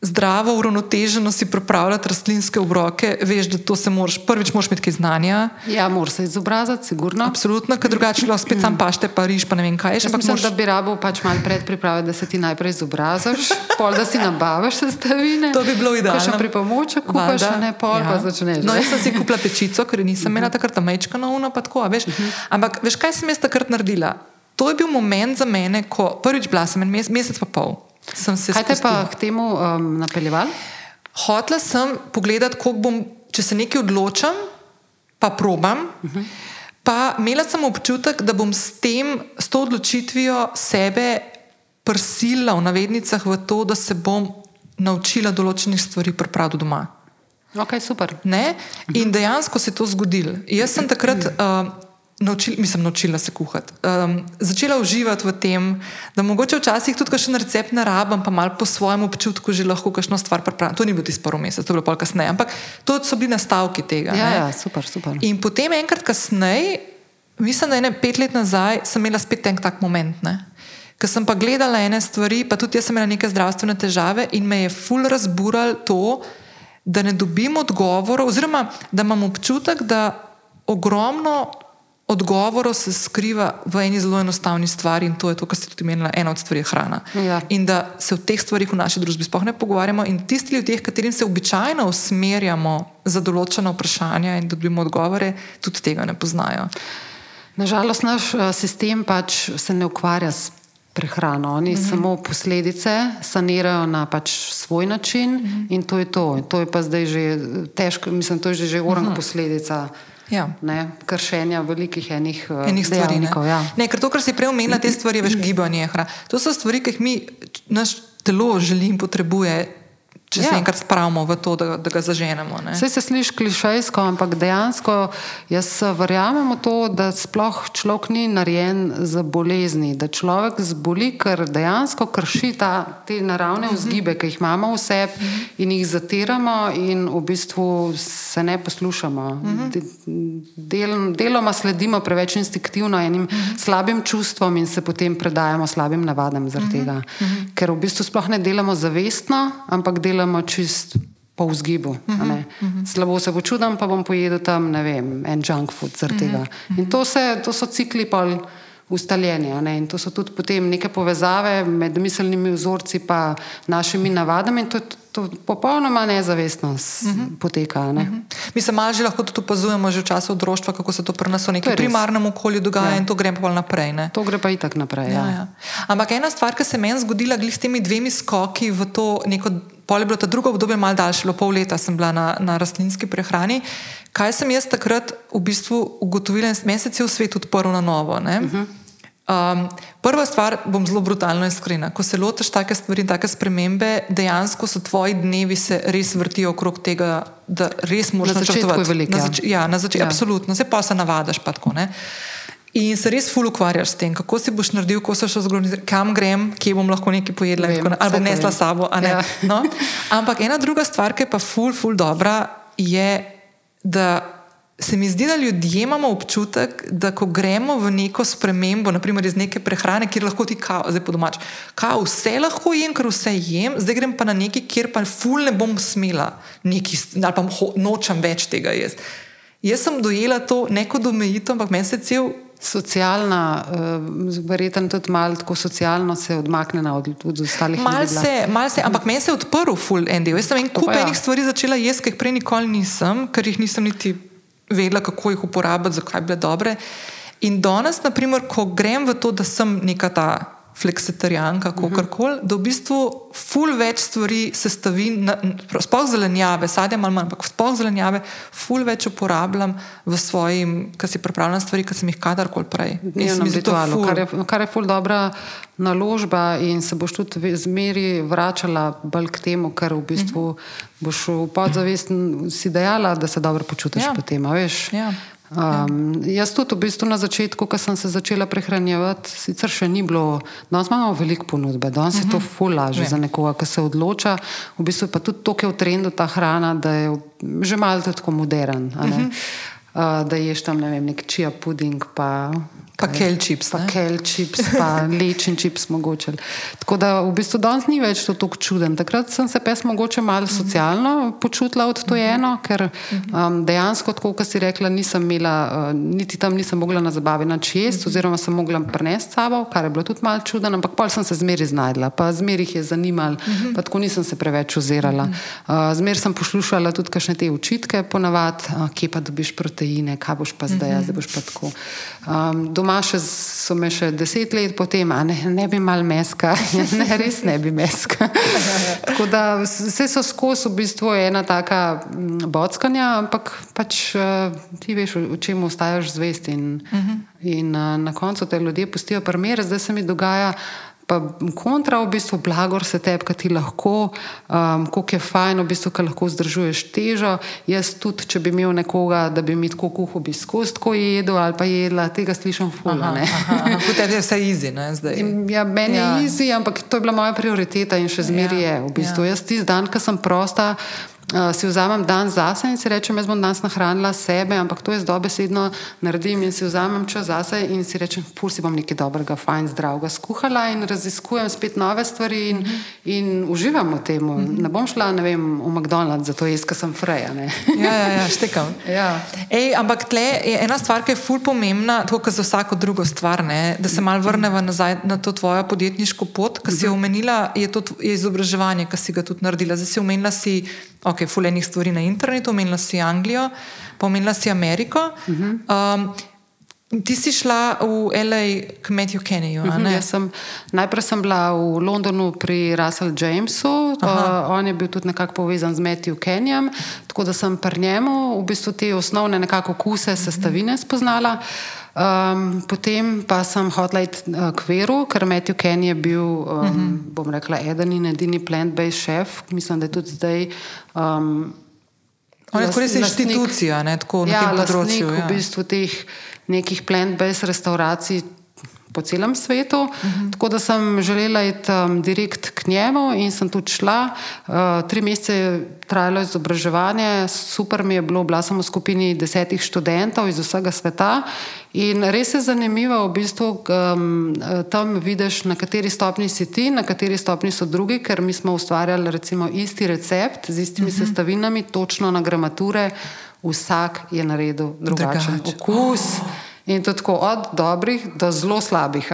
zdravo, uravnoteženo si pripravljati rastlinske obroke, veš, da to se moraš, prvič moraš imeti kaj znanja. Ja, moraš se izobraziti, sigurno. Absolutno, ker drugače lahko spet sam pašte, pa riš, pa ne vem kaj. Ampak mislim, moraš... da bi rabo pač malo pred priprave, da se ti najprej izobraziš, pol da si nabaviš sestavine. To bi bilo idealno. Še pri pomoči, kupaš, ne pol, ja. pa začneš. No, jaz sem si kupila pečico, ker nisem imela takrat mečka na uno, pa tako, veš. Ampak veš, kaj sem jaz takrat naredila? To je bil moment za mene, ko prvič bila sem en mesec pa pol. Kaj te pa k temu um, napeljeval? Hotla sem pogledati, bom, če se nekaj odločam, pa probam. Uh -huh. Pa imela sem občutek, da bom s, tem, s to odločitvijo sebe prisila v navednicah v to, da se bom naučila določenih stvari pripraviti doma. Okay, super. Ne? In dejansko se je to zgodilo. Jaz sem takrat. Uh, naučil, mislim, naučila se kuhati. Um, začela uživati v tem, da mogoče včasih tudi kakšen recept ne rabim, pa malo po svojem občutku že lahko kakšno stvar pripravim. To ni bilo tisto prvo mesec, to je bilo pol kasneje, ampak to so bili nastavki tega. Ja, ja, super, super. In potem enkrat kasneje, mislim, da je ne pet let nazaj, sem imela spet en tak moment. Ne? Ker sem pa gledala ene stvari, pa tudi jaz sem imela neke zdravstvene težave in me je ful razbural to, da ne dobim odgovorov, oziroma da imam občutek, da ogromno odgovorov se skriva v eni zelo enostavni stvari in to je to, kar ste tudi menili, ena od stvari je hrana. Ja. In da se o teh stvarih v naši družbi sploh ne pogovarjamo in tisti ljudje, katerim se običajno usmerjamo za določene vprašanja in dobimo odgovore, tudi tega ne poznajo. Nažalost, naš eh, sistem pač se ne ukvarja s prehrano. Oni mm -hmm. samo posledice sanirajo na pač svoj način mm -hmm. in to je to. In to je pa zdaj že težko, mislim, to je že, že orang mm -hmm. posledica ja. ne, kršenja velikih enih, uh, enih stvari. Ne. Ja. Ne, ker to, kar si prej omenila, te stvari, veš, gibanje, hra. to so stvari, ki jih mi, naš telo želi in potrebuje če ja. se enkrat spravimo v to, da, da ga zaženemo. Vse se sliši klišejsko, ampak dejansko jaz verjamem v to, da sploh človek ni narejen za bolezni, da človek zboli, ker dejansko krši ta, te naravne mhm. vzgibe, ki jih imamo v sebi in jih zatiramo in v bistvu se ne poslušamo. Del, deloma sledimo preveč instinktivno enim slabim čustvom in se potem predajamo slabim navadam zaradi tega. Ker v bistvu sploh ne delamo zavestno, ampak delamo delamo čist po vzgibu. Uh -huh, uh -huh. Slabo se počutim, pa bom pojedel tam, ne vem, en junk food zaradi tega. Uh -huh. In to, se, to so cikli pol ustaljeni. In to so tudi potem neke povezave med miselnimi vzorci in našimi navadami. In to je to popolnoma nezavestno uh mhm. -huh. poteka. Ne? Uh mhm. -huh. Mi se malo že lahko tudi opazujemo, že v času otroštva, kako se to pri nas v nekem primarnem okolju dogaja ja. in to gre pa naprej. Ne? To gre pa i tak naprej. Ja. Ja, ja. Ampak ena stvar, ki se meni zgodila s temi dvemi skoki v to neko. Pol je bilo to drugo obdobje, malo daljše, pol leta sem bila na, na rastlinski prehrani. Kaj sem jaz takrat v bistvu ugotovila, da je svet v svetu odprl na novo. Uh mhm. -huh. Um, prva stvar, bom zelo brutalno iskrena. Ko se lotiš take stvari in take spremembe, dejansko so tvoji dnevi se res vrtijo okrog tega, da res moraš načrtovati. Na začetku ja. ja, na začetku, ja. absolutno, se pa se navadaš. Pa tako, in se res ful ukvarjaš s tem, kako si boš naredil, ko se še zgodi, kam grem, kje bom lahko nekaj pojedla, Vem, ali bom nesla sabo. Ja. No? Ampak ena druga stvar, ki je pa ful, ful dobra, je, da se mi zdi, da ljudje imamo občutek, da ko gremo v neko spremembo, naprimer iz neke prehrane, kjer lahko ti kao, zdaj po domač, kao vse lahko jem, ker vse jem, zdaj grem pa na neki, kjer pa ful ne bom smela, neki, ali pa nočem več tega jesti. Jaz sem dojela to neko domejito, ampak meni se cel. Socialna, uh, verjetno tudi malo tako socialno se odmaknjena od, od ostalih ljudi. Mal se, mal se, ampak meni se je odprl full end. Jaz sem en kup ja. enih stvari začela jesti, ki jih prej nikoli nisem, ker jih nisem niti vedela, kako jih uporabiti, zakaj bi bile dobre. In danes, naprimer, ko grem v to, da sem neka ta fleksitarijanka, kako uh -huh. koli, da v bistvu ful več stvari sestavim, sploh zelenjave, sadje malo manj, ampak sploh zelenjave, ful več uporabljam v svojim, kar si pripravljam stvari, ki sem jih kadarkoli prej. Ritualu, kar, je, kar je ful dobra naložba in se boš tudi zmeri vračala bolj k temu, ker v bistvu uh -huh. boš v podzavest si dejala, da se dobro počutiš ja. potem, veš. Ja. Um, jaz tudi v bistvu na začetku, ko sem se začela prehranjevati, sicer še ni bilo, danes imamo veliko ponudbe, danes uh -huh. je to mhm. ful lažje za nekoga, ki se odloča. V bistvu pa tudi to, ki je v trendu ta hrana, da je že malo tako modern. Uh -huh. uh, da ješ tam ne vem, nek čija puding. Pa, Pa kelčips. Pa kelčips, pa lečen čips mogoče. Tako da v bistvu danes ni več to tako čuden. Takrat sem se pes mogoče malo socialno počutila odtojeno, ker um, dejansko, tako kot si rekla, nisem imela, uh, niti tam nisem mogla na zabavi nač jesti, oziroma sem mogla prenesti sabo, kar je bilo tudi malo čuden, ampak pol sem se zmeri znajdla, pa zmeri jih je zanimal, pa tako nisem se preveč ozirala. Uh, zmeri sem poslušala tudi kakšne te učitke, ponavadi, uh, kje pa dobiš proteine, kaj boš pa zdaj, zdaj boš pa tako. Um, doma še, so me še deset let potem, a ne, ne bi mal meska, ne, res ne bi meska. Tako da vse so skozi v bistvu ena taka mm, bockanja, ampak pač uh, ti veš, v čem ostajaš zvest in, uh -huh. in uh, na koncu te ljudje pustijo primer, zdaj se mi dogaja pa kontra, v bistvu blagor se tebi, ki ti lahko, um, koliko je fajn, v bistvu, ki lahko vzdržuješ težo. Jaz tudi, če bi imel nekoga, da bi mi tako kuhal, bi skozi tako jedel ali pa jedla, tega slišim fula. Kot je vse izi, ne zdaj. In, ja, meni ja. je izi, ampak to je bila moja prioriteta in še zmeraj ja. je. V bistvu. ja. Jaz tisti dan, ko sem prosta. Uh, si vzamem dan zase in si rečem, jaz bom danes nahranila sebe, ampak to jaz dobesedno naredim in si vzamem čas zase in si rečem, pur si bom nekaj dobrega, fajn, zdravega skuhala in raziskujem spet nove stvari in, mm -hmm. in uživam v tem. Mm -hmm. Ne bom šla ne vem, v McDonald's, zato jaz, ker sem freja. ja, ja, ja, štekam. Ja. Ej, ampak tle je ena stvar, ki je ful pomembna, tako kot za vsako drugo stvar, ne? da se mal vrneva nazaj na to tvojo podjetniško pot, ki si jo omenila, je to je izobraževanje, ki si ga tudi naredila. Zdaj si omenila si ok, fulejnih stvari na internetu, omenila si Anglijo, pomenila si Ameriko. Uh -huh. um, ti si šla v L.A. k Matthew Kenneyu. Uh -huh, sem, najprej sem bila v Londonu pri Russellu Jamesu, uh, on je bil tudi nekako povezan z Matthew Kennyjem, tako da sem pri njemu v bistvu te osnovne nekako kuse, sestavine spoznala. Um, potem pa sem hodila uh, k Veru, ker Matthew Kenny je bil, um, uh -huh. bom rekla, eden in edini plant-based šef, mislim, da je tudi zdaj. Um, On je kot res institucija, ne, tako ja, na tem področju. Ja. V bistvu teh nekih plant-based restauracij po celem svetu. Uh -huh. Tako da sem želela iti um, direkt k njemu in sem tudi šla. Uh, tri mesece je trajalo izobraževanje, super mi je bilo, bila sem v skupini desetih študentov iz vsega sveta. In res je zanimivo, v bistvu um, tam vidiš, na kateri stopni si ti, na kateri stopni so drugi, ker mi smo ustvarjali recimo isti recept z istimi uh -huh. sestavinami, točno na gramature, vsak je naredil drugačen Drugač. okus. Oh. In to tako od dobrih do zelo slabih.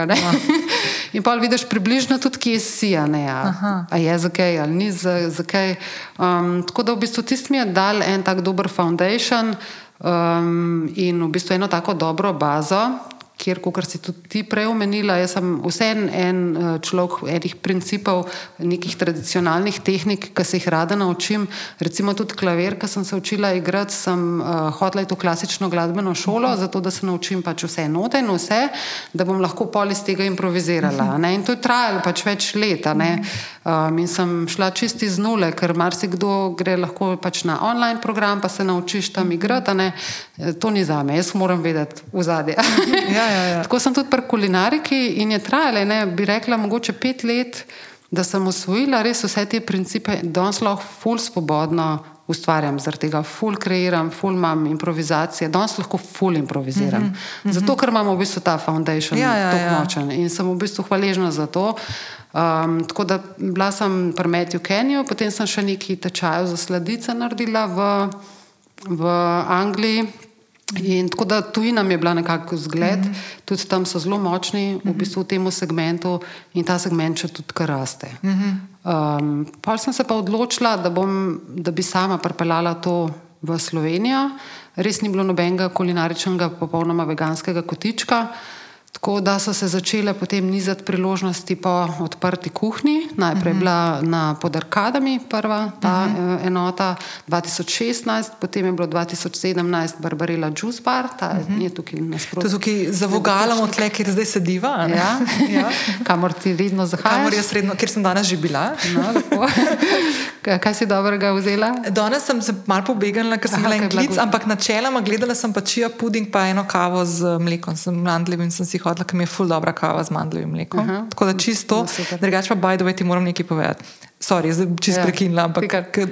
In pa vidiš približno tudi, kje si, a ne, a, a je za kaj ali ni za, za kaj. Um, tako da v bistvu tisti mi je dal en tak dober foundation um, in v bistvu eno tako dobro bazo, kjer, kot si tudi ti prej omenila, jaz sem vseen en eh, človek enih principov, nekih tradicionalnih tehnik, ki se jih rada naučim. Recimo tudi klavir, ki sem se učila igrati, sem uh, hodila v klasično glasbeno šolo, mhm. zato da se naučim pač vse note in vse, da bom lahko pol iz tega improvizirala. Ne? In to je trajalo pač več let. Um, in sem šla čisti z nule, ker marsikdo gre lahko pač na online program, pa se naučiš tam igrati. To ni za me, jaz moram vedeti v zadje. Ja, ja, ja. Tako sem tudi pri kulinariki in je trajalo, ne bi rekla, mogoče pet let, da sem usvojila res vse te principe, da danes lahko ful svobodno ustvarjam, zaradi tega ful kreiram, ful imam improvizacije, danes lahko ful improviziram. Mm -hmm. Zato, ker imamo v bistvu ta foundation ja, ja, tako ja. močen in sem v bistvu hvaležna za to. Um, tako da bila sem pri Matthew Kenyu, potem sem še nekaj tečajev za sladice naredila v, v Angliji. In tako da tujina je bila nekako zgled, mm -hmm. tudi tam so zelo močni v, bistvu v tem segmentu in ta segment še tudi kar raste. Mm -hmm. um, pa sem se pa odločila, da, bom, da bi sama pripeljala to v Slovenijo. Res ni bilo nobenega kulinaričnega, popolnoma veganskega kotička. Tako da so se začele potem nizati priložnosti po odprti kuhinji. Najprej je uh -huh. bila na podarkadami prva ta uh -huh. enota 2016, potem je bilo 2017 Barbarella Juice Bar, ta uh -huh. je tukaj nasprotno. To je tukaj za vogalom, odle, kjer zdaj sediva. Ja, ja. kamor ti redno zahajaš. Kamor jaz redno, kjer sem danes že bila. No, Kaj si dobrega vzela? Danes sem se malo pobegala, ker sem imela en klic, ampak načeloma gledala sem pa čija puding, pa eno kavo z mlekom, sem mandljivim, sem si hodila, ker mi je ful dobra kava z mandljivim mlekom. Aha. Tako da čisto, no, drugače pa baj, da ti moram nekaj povedati. Sorry, zdaj čisto ja. prekinila, ampak k,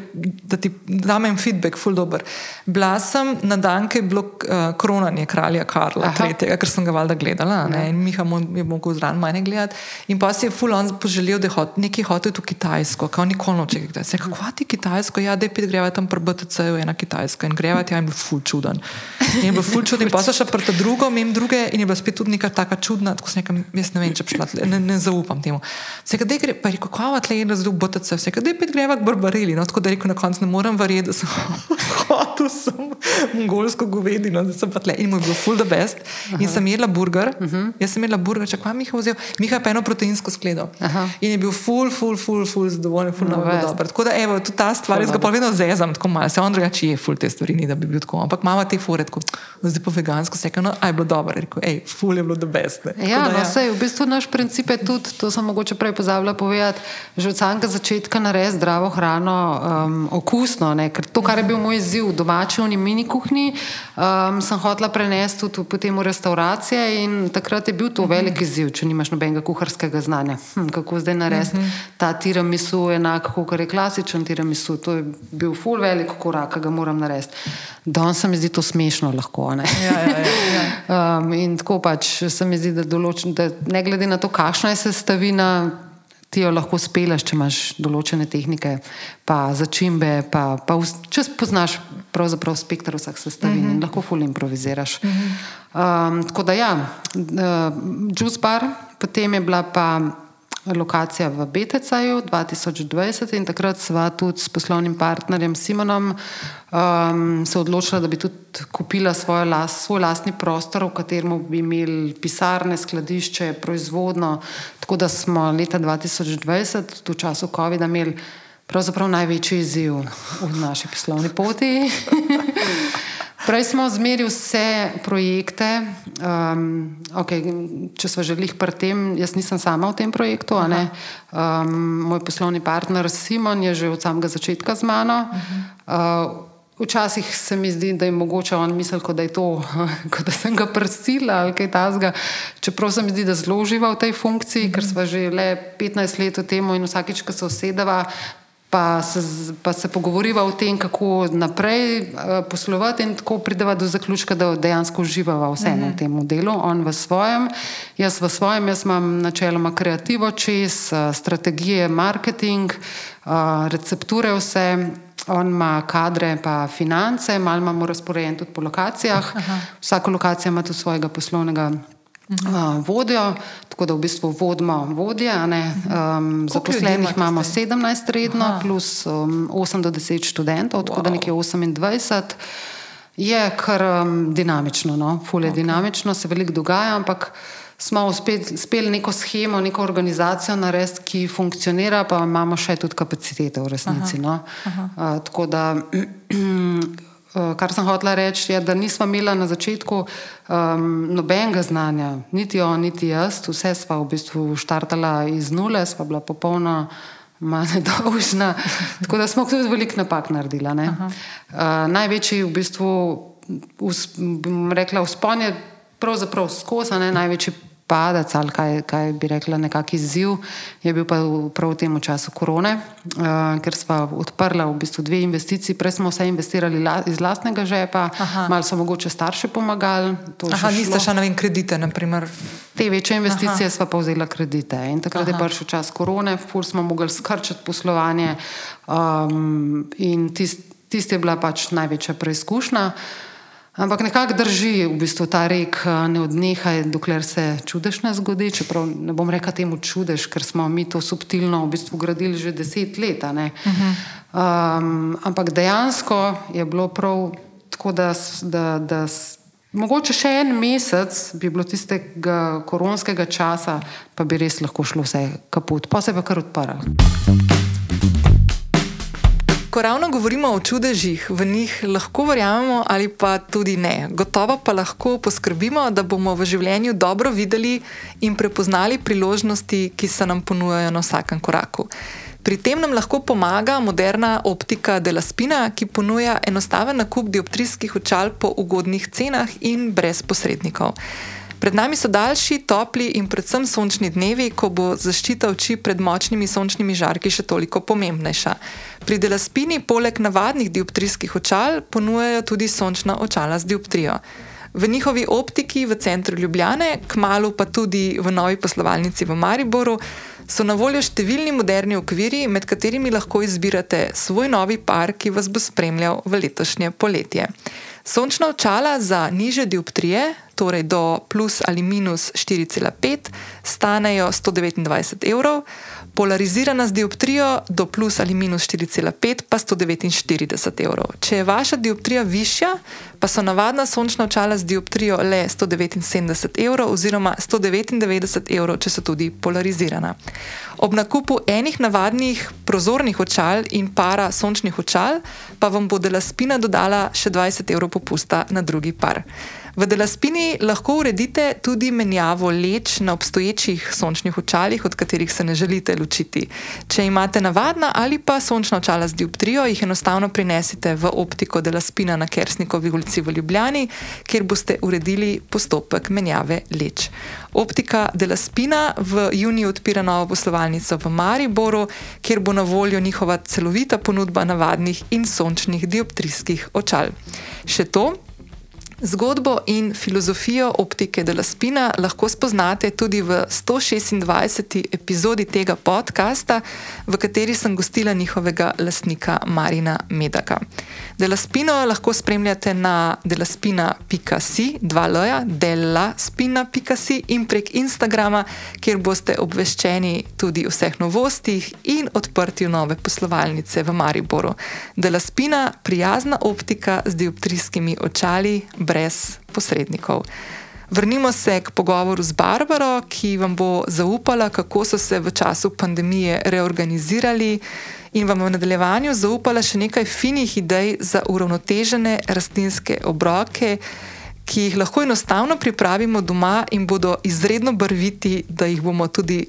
da ti dam en feedback, full dobro. Bila sem na dan, ki je bilo uh, kronanje kralja Karla III., ker sem ga valjda gledala ne? Ja. in Miha je mogel zraven mene gledati. In pa si je full on poželel, da je hot, nekaj hotel v Kitajsko, kao nikoli noče Kitajsko. Kako ti Kitajsko? Ja, da je pet greva tam prbtc, ena Kitajska in greva ti, ja, in bil full čuden. In je bil full čuden, in pa so še prta drugo, mem druge in je bila spet tudi neka taka čudna, tako sem nekam, jaz ne vem, če bi šla, ne, ne zaupam temu. Se ga dej gre, pa je rekel, kava tle je razdel BTC, vse, da je pet greva k barbareli. No, tako da rekel na koncu, ne morem verjeti, da sem hotel sem mongolsko govedino, da sem pa tle in mu je bilo full the best. Aha. In sem jedla burger, uh mhm. -huh. jaz sem jedla burger, čakaj, Miha vzel, Miha pa eno proteinsko skledo. Aha. In je bil full, full, full, full zadovoljen, full no, dober. Tako da, evo, tudi ta stvar, jaz ga pa vedno zezam, tako malo, se on drugače je full te stvari, ni da bi bil tako. Ampak mama te fure, tako, zdaj po vegansko se je, no, aj bilo dobro, rekel, hej, full je bilo the best. Ne. Ja, da, no, ja. Sej, v bistvu naš princip je tudi, to sem mogoče prej pozabila povedati, že od samega začetka narediti zdravo hrano, um, okusno. Ne? Ker to, kar je bil moj izziv v domači in mini kuhinji, um, sem hotela prenesti tudi potem v restauracije in takrat je bil to velik izziv, če nimaš nobenega kuharskega znanja. Hm, kako zdaj narediti ta tiramisu enako, kot je klasičen tiramisu. To je bil full velik korak, ki ga moram narediti. Danes se mi zdi to smešno lahko. Ne, ja, ja, ja, ja. um, in tako pač se mi zdi, da, določen, da ne glede na to, kakšna je sestavina ti jo lahko speleš, če imaš določene tehnike, pa začimbe, pa, pa če poznaš pravzaprav spektr vseh sestavin mm -hmm. in lahko ful improviziraš. Mm -hmm. um, tako da ja, uh, Juice Bar, potem je bila pa lokacija v BTC-ju 2020 in takrat sva tudi s poslovnim partnerjem Simonom um, se odločila, da bi tudi kupila las, svoj lastni prostor, v katerem bi imeli pisarne, skladišče, proizvodno. Tako da smo leta 2020, v času COVID-a, imeli pravzaprav največji izziv v naši poslovni poti. Prej smo zmerili vse projekte. Um, okay, če smo želeli pri tem, jaz nisem sama v tem projektu. Um, moj poslovni partner Simon je že od samega začetka z mano. Uh, včasih se mi zdi, da je mogoče on mislil, da je to, da sem ga prstila ali kaj tasga. Čeprav se mi zdi, da zelo uživa v tej funkciji, ker smo že le 15 let v tem in vsakič, ko se usedeva, pa se, pa se pogovoriva o tem, kako naprej uh, poslovati, in tako prideva do zaključka, da dejansko uživava vseeno v mhm. tem delu, on v svojem, jaz v svojem, jaz imam načeloma kreativo čez, uh, strategije, marketing, uh, recepture, vse. On ima kadre, pa finance, malo imamo razporejen tudi po lokacijah. Aha. Vsaka lokacija ima tudi svojega poslovnega uh, vodjo, tako da v bistvu vodimo vodje. Um, zaposlenih imamo 17 redno, Aha. plus um, 8 do 10 študentov, tako wow. da nekje 28. Je kar um, dinamično, no? fulje okay. dinamično, se veliko dogaja, ampak smo uspeli neko schemo, neko organizacijo narediti, ki funkcionira, pa imamo še tudi kapacitete v resnici. Aha. No? Aha. Uh, tako da kar sem hotela reči, je, da nismo imeli na začetku um, nobenega znanja, niti on, niti jaz, vse smo v bistvu štartala iz nule, smo bila popolna. Nedolžna. Tako da smo tudi veliko napak naredili. Uh, največji, v bistvu, us, rekla, vzpon je pravzaprav skozi, največji padec ali kaj, kaj bi rekla, nekakšen izziv, je bil pa prav v tem času korone, uh, ker smo odprli v bistvu dve investiciji. Prej smo vse investirali la, iz lastnega žepa, malo so mogoče starši pomagali. Aha, niste še na vem kredite, naprimer. Te večje investicije smo pa vzeli kredite in takrat Aha. je prišel čas korone, ful smo mogli skrčiti poslovanje um, in tisti tist je bila pač največja preizkušnja. Ampak nekako drži v bistvu ta rek, ne odnehaj, dokler se čudež ne zgodi. Čeprav ne bom rekel temu čudež, ker smo mi to subtilno v bistvu gradili že deset let. Uh -huh. um, ampak dejansko je bilo prav tako, da, da, da mogoče še en mesec bi bilo tistega koronskega časa, pa bi res lahko šlo vse kaput, pa se pa kar odprlo. Ko ravno govorimo o čudežih, v njih lahko verjamemo ali pa tudi ne. Gotovo pa lahko poskrbimo, da bomo v življenju dobro videli in prepoznali priložnosti, ki se nam ponujajo na vsakem koraku. Pri tem nam lahko pomaga moderna optika Delaspina, ki ponuja enostaven nakup dioptrijskih očal po ugodnih cenah in brez posrednikov. Pred nami so daljši, topli in predvsem sončni dnevi, ko bo zaščita oči pred močnimi sončnimi žarki še toliko pomembnejša. Pri Delaspini poleg navadnih dioptrijskih očal ponujajo tudi sončna očala z dioptrijo. V njihovi optiki v centru Ljubljane, kmalo pa tudi v novi poslovalnici v Mariboru, so na voljo številni moderni okviri, med katerimi lahko izbirate svoj novi par, ki vas bo spremljal v letošnje poletje. Sončna očala za niže dioptrije, torej do plus ali minus 4,5, stanejo 129 evrov, polarizirana z dioptrijo do plus ali minus 4,5 pa 149 evrov. Če je vaša dioptrija višja, pa so navadna sončna očala z dioptrijo le 179 evrov oziroma 199 evrov, če so tudi polarizirana. Ob nakupu enih navadnih prozornih očal in para sončnih očal pa vam bo Dela Spina dodala še 20 evrov popusta na drugi par. V Delaspini lahko uredite tudi menjavo leč na obstoječih sončnih očalih, od katerih se ne želite ločiti. Če imate navadna ali pa sončna očala z dioptrijo, jih enostavno prinesite v optiko Delaspina na Kersnikovi ulici v Ljubljani, kjer boste uredili postopek menjave leč. Optika Delaspina v juniju odpira novo poslovalnico v Mariboru, kjer bo na voljo njihova celovita ponudba navadnih in sončnih dioptrijskih očal. Še to, Zgodbo in filozofijo optike Dela Spina lahko spoznate tudi v 126. epizodi tega podcasta, v kateri sem gostila njihovega lastnika Marina Medaka. Dela Spino lahko spremljate na delaspina.si, dva loja, delaspina.si in prek Instagrama, kjer boste obveščeni tudi o vseh novostih in odprtju nove poslovalnice v Mariboru. Dela Spina, prijazna optika z dioptrijskimi očali brez posrednikov. Vrnimo se k pogovoru z Barbaro, ki vam bo zaupala, kako so se v času pandemije reorganizirali in vam v nadaljevanju zaupala še nekaj finih idej za uravnotežene rastlinske obroke, ki jih lahko enostavno pripravimo doma in bodo izredno barviti, da jih bomo tudi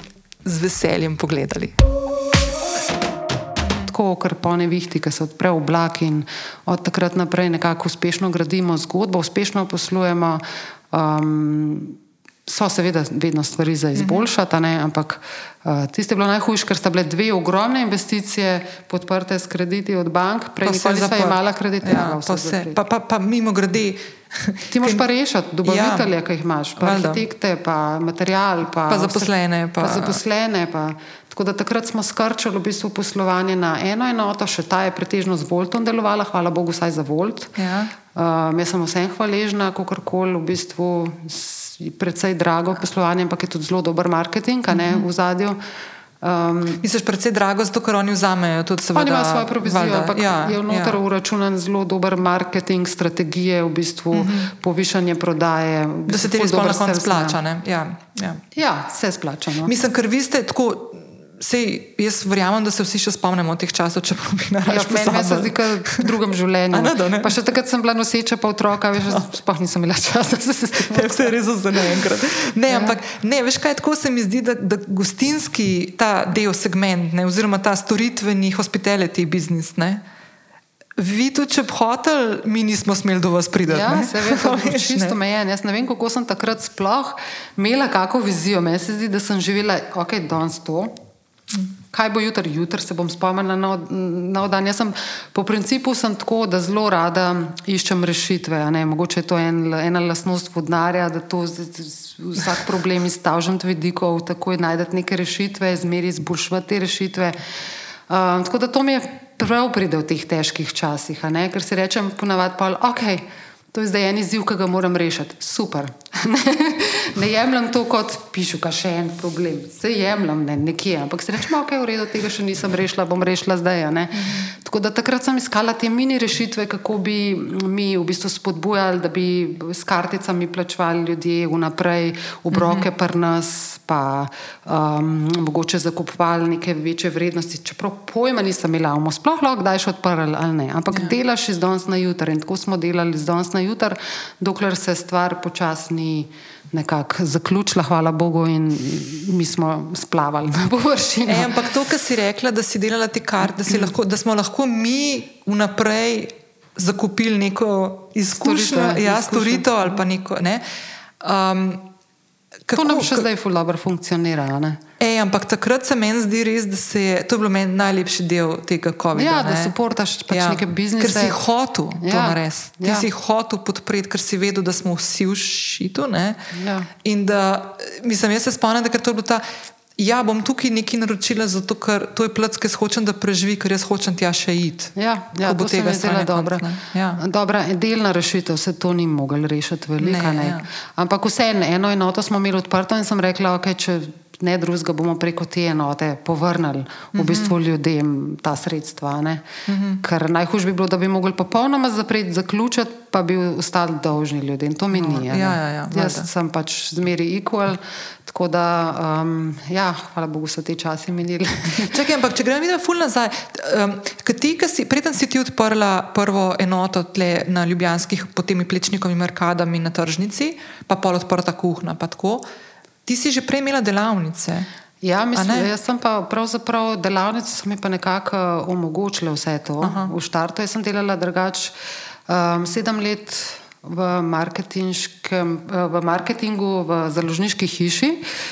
z veseljem pogledali ker po nevihti, ki se odpre oblak in od takrat naprej nekako uspešno gradimo zgodbo, uspešno poslujemo. Um, So seveda vedno stvari za izboljšati, ne? ampak uh, tiste je bilo najhujše, ker sta bile dve ogromne investicije podprte s krediti od bank, prej pa se je imala kredite. Ja, pa, pa, pa, pa mimo grede. Ti moš pa rešiti dobavitelje, ja, ki jih imaš, pa arhitekte, pa material, pa, pa zaposlene. Pa, pa zaposlene pa. Tako da takrat smo skrčili v bistvu poslovanje na eno enoto, še ta je pretežno z Voltom delovala, hvala Bogu, vsaj za Volt. Ja. Uh, jaz sem vsem hvaležna, kako koli v bistvu precej drago poslovanje, ampak je tudi zelo dober marketing uh -huh. v zadju. Um, Misliš, predvsej drago, zato ker oni vzamejo tudi svoje provizijo? Oni imajo svojo provizijo, ampak ja, je vnoter ja. uračunan zelo dober marketing, strategije, v bistvu uh mhm. -huh. povišanje prodaje. Da se ti res na koncu splača. Ja, ja. ja, se splača. No. Mislim, ker vi ste tako. Sej, jaz verjamem, da se vsi še spomnimo teh časov, če bili na reči. Ja, meni se zdi, da v drugem življenju. ne, da, ne. Pa še takrat sem bila noseča, pa otroka, veš, no. sploh nisem imela časa, da se s tem ukvarjam. Vse je res za enkrat. Ne, ja. ampak ne, veš kaj, tako se mi zdi, da, da gostinski ta del segment, ne, oziroma ta storitveni hospitality biznis, ne, Vi tudi, če bi hotel, mi nismo smeli do vas priti. Ja, se vem, to je čisto mejen. Jaz ne vem, kako sem takrat sploh imela kakšno vizijo. Meni se zdi, da sem živela, ok, danes to, Kaj bo jutri? Jutri se bom spomnila na nov dan. Jaz sem po principu sem tako, da zelo rada iščem rešitve. Mogoče je to en, ena lasnost vodnarja, da to z, z, z, vsak problem izstavžem od vidikov, tako je najdete neke rešitve, zmeri izboljšati rešitve. Um, tako da to mi je prav pride v teh težkih časih, ker si rečem ponavadi ok. To je zdaj en izziv, ki ga moram rešiti. Super. Ne jemljem to kot pišu, kaj še en problem. Se jemljem ne, nekje, ampak se rečemo, ok, v redu, tega še nisem rešila, bom rešila zdaj. Mhm. Tako da takrat sem iskala te mini rešitve, kako bi mi v bistvu spodbujali, da bi s karticami plačevali ljudje vnaprej, obroke pri nas, pa um, mogoče zakupovali neke večje vrednosti. Čeprav pojma nisem imela, bomo sploh lahko kdaj še odprli ali ne. Ampak ja. delaš iz danes na jutr in tako smo delali iz danes na jutr, dokler se stvar počasni nekako zaključila, hvala Bogu, in mi smo splavali na površini. E, ampak to, kar si rekla, da si delala te karte, da, lahko, da smo lahko mi vnaprej zakupili neko izkušnjo, ja, storitev ali pa neko. Ne? Um, Kako, to nam še zdaj dobro funkcionira. Ej, ampak takrat se meni zdi res, da se je to bil meni najlepši del tega COVID-19. Ja, da si portaš pač ja, neke biznise. Ker si hotel ja, to narediti. Ti ja. si hotel podpreti, ker si vedel, da smo vsi v šitu. Ja. In da, mislim, jaz se spomnim, da je to bilo ta. Ja, bom tukaj nekaj naročila, zato ker to je plc, ki hočem, da preživi, ker jaz hočem tja še iti. Ja, ja se mi zdi dobra. Ja. dobra. Delna rešitev se to ni mogel rešiti, velika ne. ne. Ja. Ampak vseeno, eno enoto smo imeli odprto in sem rekla, okay, če ne drugega bomo preko te enote povrnili v bistvu mhm. ljudem ta sredstva. Uh mhm. -huh. Ker najhujš bi bilo, da bi mogli popolnoma zapreti, zaključiti, pa bi ostali dolžni ljudem. To mi ni. Ja, ja, ja, Jaz sem pač zmeri equal. Tako da, um, ja, hvala Bogu, so te časi minili. Čakaj, ampak če gremo videti ful nazaj, um, ti, si, preden si ti odprla prvo enoto tle na Ljubljanskih, potem plečnikom in markadami na tržnici, pa pol odprta kuhna, pa tako. Ti si že prej imela delavnice. Ja, mislim, jaz sem pa pravzaprav delavnice, so mi pa nekako uh, omogočile vse to. Aha. V štartu sem delala drugače um, sedem let v, uh, v marketingu, v založniški hiši.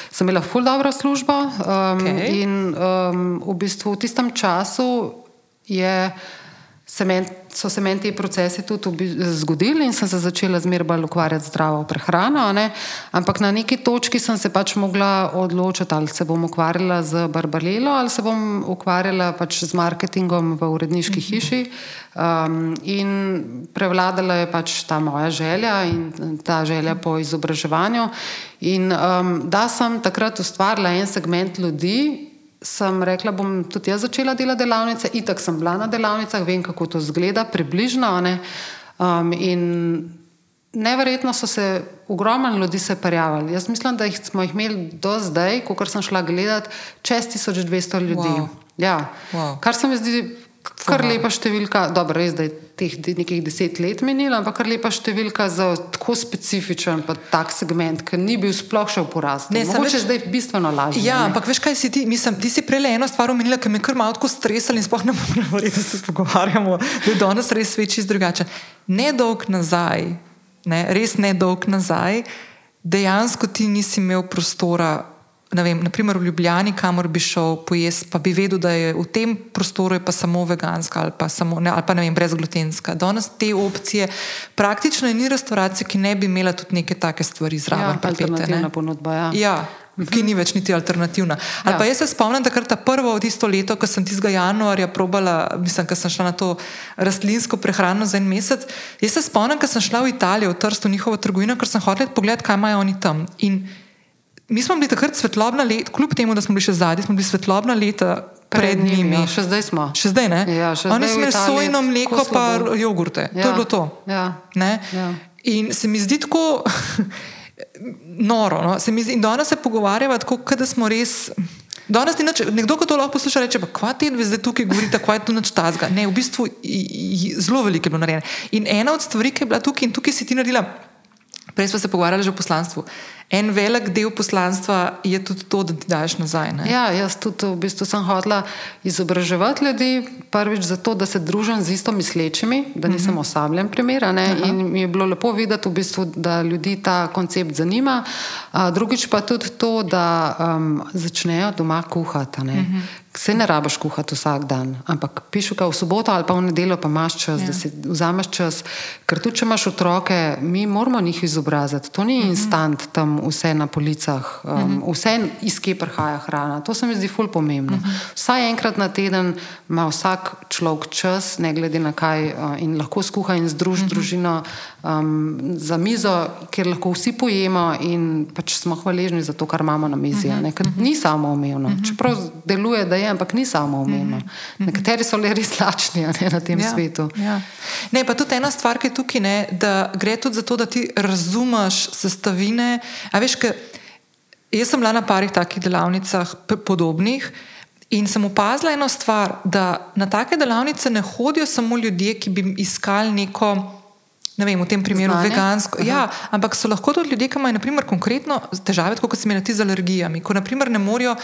Sem imela ful dobro službo um, okay. in um, v bistvu v tistem času je semen, so se meni ti procesi tudi zgodili in sem se začela zmeraj bolj ukvarjati z zdravo prehrano. Ne? Ampak na neki točki sem se pač mogla odločiti, ali se bom ukvarjala z barbarelo ali se bom ukvarjala pač z marketingom v uredniški mhm. hiši. Um, in prevladala je pač ta moja želja in ta želja po izobraževanju. In um, da sem takrat ustvarila en segment ljudi, sem rekla, bom tudi jaz začela delati delavnice. Itak sem bila na delavnicah, vem, kako to zgleda, približno. Um, in neverjetno so se ogromno ljudi prijavili. Jaz mislim, da jih smo jih imeli do zdaj, ko sem šla gledati, čez 1200 ljudi. Wow. Ja. Wow. Kar se mi zdi kar lepa številka, dobro, res da je teh nekih deset let minilo, ampak kar lepa številka za tako specifičen pa tak segment, ki ni bil sploh še v porastu. Ne, samo če zdaj bistveno lažje. Ja, ne? ampak veš kaj si ti, mislim, ti si prej eno stvar omenila, ki me kar malo tako stresali in sploh ne moremo govoriti, da se pogovarjamo, da je danes res sveč iz drugače. Nedolg nazaj, ne, res nedolg nazaj, dejansko ti nisi imel prostora vem, naprimer v Ljubljani, kamor bi šel pojesti, pa bi vedel, da je v tem prostoru pa samo veganska ali pa, samo, ne, ali pa ne vem, brezglutenska. Danes te opcije praktično ni restauracije, ki ne bi imela tudi neke take stvari zraven. Ja, alternativna ponudba. Ja. ja. Ki ni več niti alternativna. Ali ja. pa jaz se spomnim, da kar ta prvo od tisto leto, ko sem tistega januarja probala, mislim, da sem šla na to rastlinsko prehrano za en mesec. Jaz se spomnim, da sem šla v Italijo, v Trstu, njihovo trgovino, ker sem hodila pogledati, kaj imajo oni tam. In mi smo bili takrat svetlobna leta, kljub temu, da smo bili še zadnji, smo bili svetlobna leta pred, pred njimi. Ja, še zdaj smo. Še zdaj ne. Ja, še Oni smo imeli sojno mleko, pa jogurte. Ja. To je bilo to. Ja. Ja. In se mi zdi tako noro. No? Se zdi, in danes se pogovarjamo tako, da smo res. Danes ni nič, nekdo, ki to lahko posluša, reče: Kva ti dve zdaj tukaj govorite, kva je tu nič tazga. Ne, v bistvu zelo veliko je bilo narejeno. In ena od stvari, ki je bila tukaj in tukaj si ti naredila, prej smo se pogovarjali že o poslanstvu. En velik del poslanstva je tudi to, da ti daš nazaj. Ne? Ja, jaz tudi v bistvu sem hodila izobraževati ljudi, prvič zato, da se družim z isto mislečimi, da nisem uh mhm. -huh. osabljen primer. In mi je bilo lepo videti, v bistvu, da ljudi ta koncept zanima. A, drugič pa tudi to, da um, začnejo doma kuhati. Uh -huh. Se ne rabiš kuhati vsak dan, ampak pišu ga v soboto ali pa v nedeljo, pa imaš čas, ja. da si vzameš čas. Ker tudi, če imaš otroke, mi moramo njih izobraziti. To ni mhm. -huh. instant tam vidim vse na policah, um, uh -huh. vse iz kje prihaja hrana. To se mi zdi ful pomembno. Uh -huh. Vsaj enkrat na teden ima vsak človek čas, ne glede na kaj, uh, in lahko skuha in združi uh -huh. družino um, za mizo, kjer lahko vsi pojemo in pač smo hvaležni za to, kar imamo na mizi. Uh -huh. Ker ni samo umevno. Uh -huh. Čeprav deluje, da je, ampak ni samo umevno. Uh -huh. Nekateri so le res lačni ne, na tem ja, svetu. Ja. Ne, pa tudi ena stvar, ki je tukaj, ne, da gre tudi za to, da ti razumeš sestavine. Veš, ka, jaz sem bila na parih takih delavnicah podobnih. In sem opazila eno stvar, da na take delavnice ne hodijo samo ljudje, ki bi iskali neko, ne vem, v tem primeru Znanje? vegansko. Aha. Ja, ampak so lahko tudi ljudje, ki imajo naprimer, konkretno težave, kot se mi na ti z alergijami, ko naprimer, ne morejo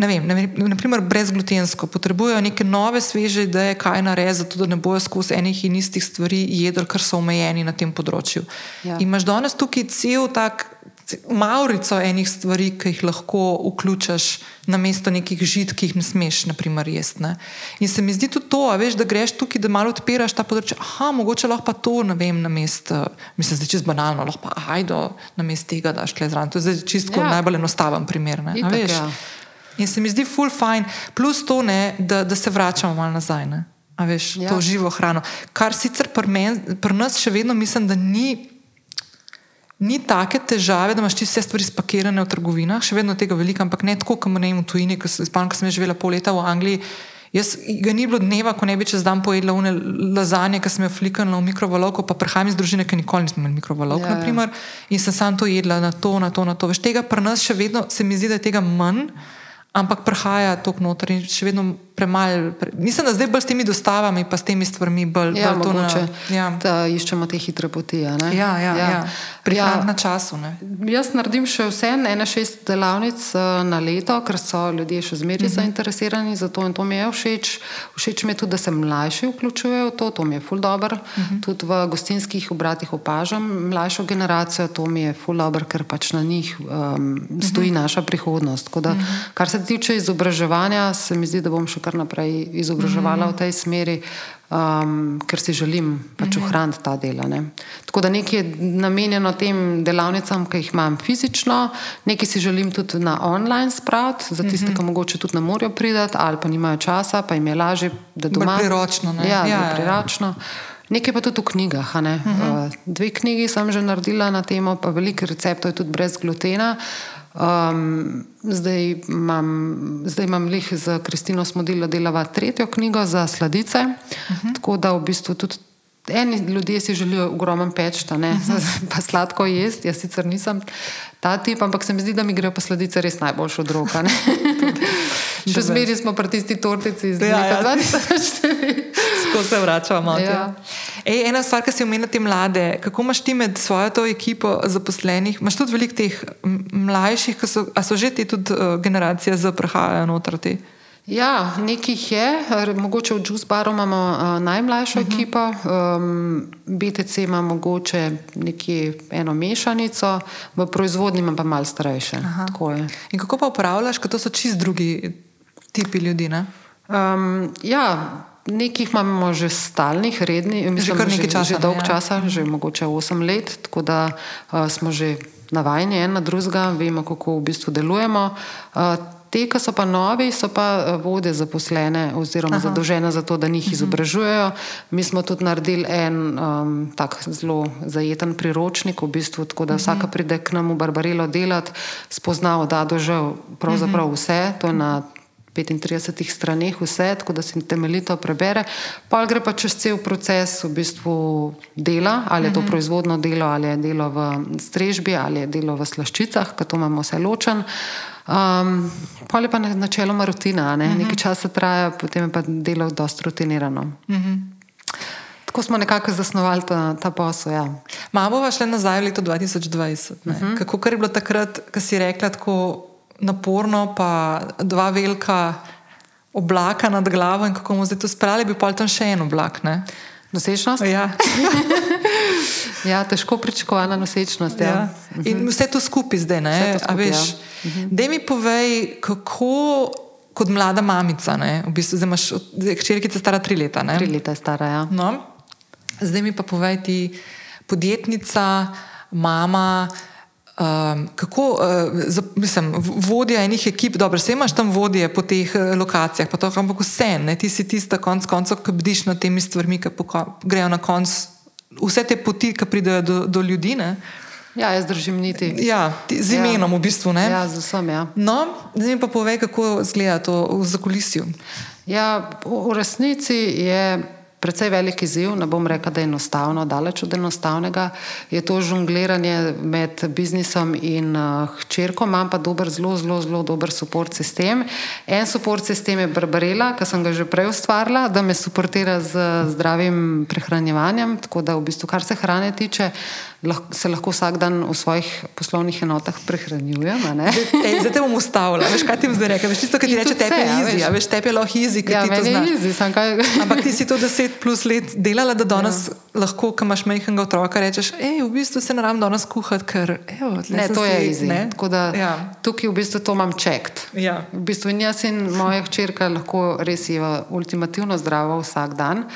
ne vem, naprimer brezglutensko, potrebujejo neke nove, sveže ideje, kaj narediti, da ne bojo skozi enih in istih stvari jedli, ker so omejeni na tem področju. Ja. Imaš danes tukaj cel tak. Maurico enih stvari, ki jih lahko vključiš na mesto nekih žit, ki jih ne smeš, naprimer, jesti. Ne? In se mi zdi tudi to, veš, da greš tukaj, da malo odpiraš ta področje. Aha, mogoče lahko pa to, ne vem, na mesto, mislim, da je čisto banalno, lahko pa ajdo na mesto tega, da škle zraven. To je čisto ja. najbolj enostaven primer. Itak, ja. In se mi zdi full fine, plus to, ne, da, da se vračamo malo nazaj. Ne, veš, ja. To živo hrano. Kar sicer pri, men, pri nas še vedno mislim, da ni, ni take težave, da imaš ti vse stvari spakirane v trgovinah, še vedno tega veliko, ampak ne tako, kot ne v tujini, ki sem živela pol leta v Angliji. Jaz ga ni bilo dneva, ko ne bi čez dan pojedla une lazanje, ki sem jo flikala v mikrovalovko, pa prihajam iz družine, ki nikoli nismo imeli mikrovalovk, ja, ja. in sem sam to jedla na to, na to, na to. Veš, tega pri nas še vedno se mi zdi, da je tega manj ampak prihaja to noter in še vedno premalo. Pre... Mislim, da zdaj bolj s temi dostavami, pa s temi stvarmi, bolj ja, bolj na, ja. da iščemo te hitre poti. Ja, ja, ja, ja. ja. Prihajam ja. na času. Ne? Jaz naredim še vse, ene šest delavnic uh, na leto, ker so ljudje še zmeraj mhm. zainteresirani za to in to mi je všeč. Všeč mi je tudi, da se mlajši vključujejo v to, to mi je ful dobr. Mhm. Tudi v gostinskih obratih opažam mlajšo generacijo, to mi je ful dobr, ker pač na njih um, stoji -huh. naša prihodnost. Da, uh -huh. Kar se tiče izobraževanja, se mi zdi, da bom še kar naprej izobraževala mm v tej smeri, um, ker si želim pač mm ohraniti ta dela. Ne. Tako da nekaj je namenjeno tem delavnicam, ki jih imam fizično, nekaj si želim tudi na online spraviti, za tiste, mm -hmm. ki mogoče tudi ne morejo priti ali pa nimajo časa, pa jim je lažje, da doma. Priročno. Ja, ja, ja, priročno. Nekaj pa tudi v knjigah. Uh -huh. uh, dve knjigi sem že naredila na temo, pa veliko receptov je tudi brez glutena. Uh, Um, zdaj, imam, zdaj imam lih z Kristino Smodilo delava tretjo knjigo za sladice. Uh mhm. -huh. Tako da v bistvu tudi eni ljudje si želijo ogromen pečta, uh mhm. -huh. pa sladko jesti. Jaz sicer nisem ta tip, ampak se mi zdi, da mi grejo pa sladice res najboljšo od roka. Še zmeraj smo pri tisti tortici iz ja, ja. 2004. Tako se vračamo. Ja. Ej, ena stvar, ki si omenil te mlade, kako imaš ti med svojo to ekipo zaposlenih? Imaš tudi veliko teh mlajših, so, a so že ti tudi uh, generacije za prehajajo noter te? Ja, nekih je, mogoče v Juice Baru imamo uh, najmlajšo uh mhm. -huh. ekipo, um, BTC ima mogoče nekje eno mešanico, v proizvodnji ima pa malo starejše. In kako pa upravljaš, ker to so čist drugi tipi ljudi? Um, ja, Nekih imamo že stalnih, rednih, mislim, že, že, časa, že dolg ja. časa, že mogoče 8 let, tako da uh, smo že navajeni en na drugega, vemo, kako v bistvu delujemo. Uh, te, ki so pa novi, so pa vode zaposlene oziroma Aha. zadolžene za to, da njih mhm. izobražujejo. Mi smo tudi naredili en um, tak zelo zajeten priročnik, v bistvu, tako da vsaka mhm. pride k nam v Barbarelo delati, spozna od A do Ž, pravzaprav mhm. vse, to je na 35 straneh vse, tako da se temeljito prebere. Pa gre pa čez cel proces v bistvu dela, ali je to mhm. proizvodno delo, ali je delo v strežbi, ali je delo v slaščicah, ki to imamo vse ločen. Um, pa je pa načeloma rutina, ne? Mhm. nekaj časa traja, potem je pa delo dosta rutinirano. Mhm. Tako smo nekako zasnovali ta, ta posel. Ja. Malo bomo šli nazaj v leto 2020. Uh -huh. Kako je bilo takrat, ko si rekla, tako naporno, pa dva velika oblaka nad glavo in kako bomo zdaj to spravili, bi pa tam še en oblak. Ne? Nosečnost? Ja. ja, težko pričakovana nosečnost. Ja. Ja. In vse to skupaj zdaj, ne? Skupaj, veš, ja. Mhm. Da mi povej, kako. Kot mlada mamica, ne? v bistvu zdaj imaš hčerkica stara tri leta. Ne? Tri leta je stara, ja. No? Zdaj mi pa povej ti, podjetnica, mama, Um, kako, uh, za, mislim, vodja enih ekip, dobro, vse imaš tam vodje po teh uh, lokacijah, pa to, ampak vse, ne, ti si tista konc koncev, ki bdiš nad temi stvarmi, ki grejo na konc, vse te poti, ki pridejo do, do ljudi. Ne. Ja, jaz držim niti. Ja, z ja. imenom ja. v bistvu. Ne? Ja, z vsem. Ja. No, zdaj mi pa povej, kako izgleda to v zakulisju. Ja, v resnici je precej velik izziv, ne bom rekel, da je enostavno, daleč od enostavnega. Je to žongliranje med biznisom in uh, hčerko, imam pa dober, zelo, zelo, zelo dober support sistem. En support sistem je Barbarela, ki sem ga že prej ustvarila, da me suportira z zdravim prehranjevanjem, tako da v bistvu, kar se hrane tiče, se lahko vsak dan v svojih poslovnih enotah prehranjujem. Zdaj te bom ustavila, veš, kaj ti zdaj reče. Veš, tisto, kar ti reče, tepe je easy, veš, tepe je lahko easy, ja, ti to znaš. Easy, kaj... Ampak ti si to deset plus let delala, da danes ja. lahko, ko imaš majhnega otroka, rečeš, hej, v bistvu se naram danes kuhati, ker evo, ne, to si, je easy. Ne? Da, ja. Tukaj v bistvu to imam čekt. Ja. V bistvu in jaz in moja hčerka lahko res je ultimativno zdrava vsak dan.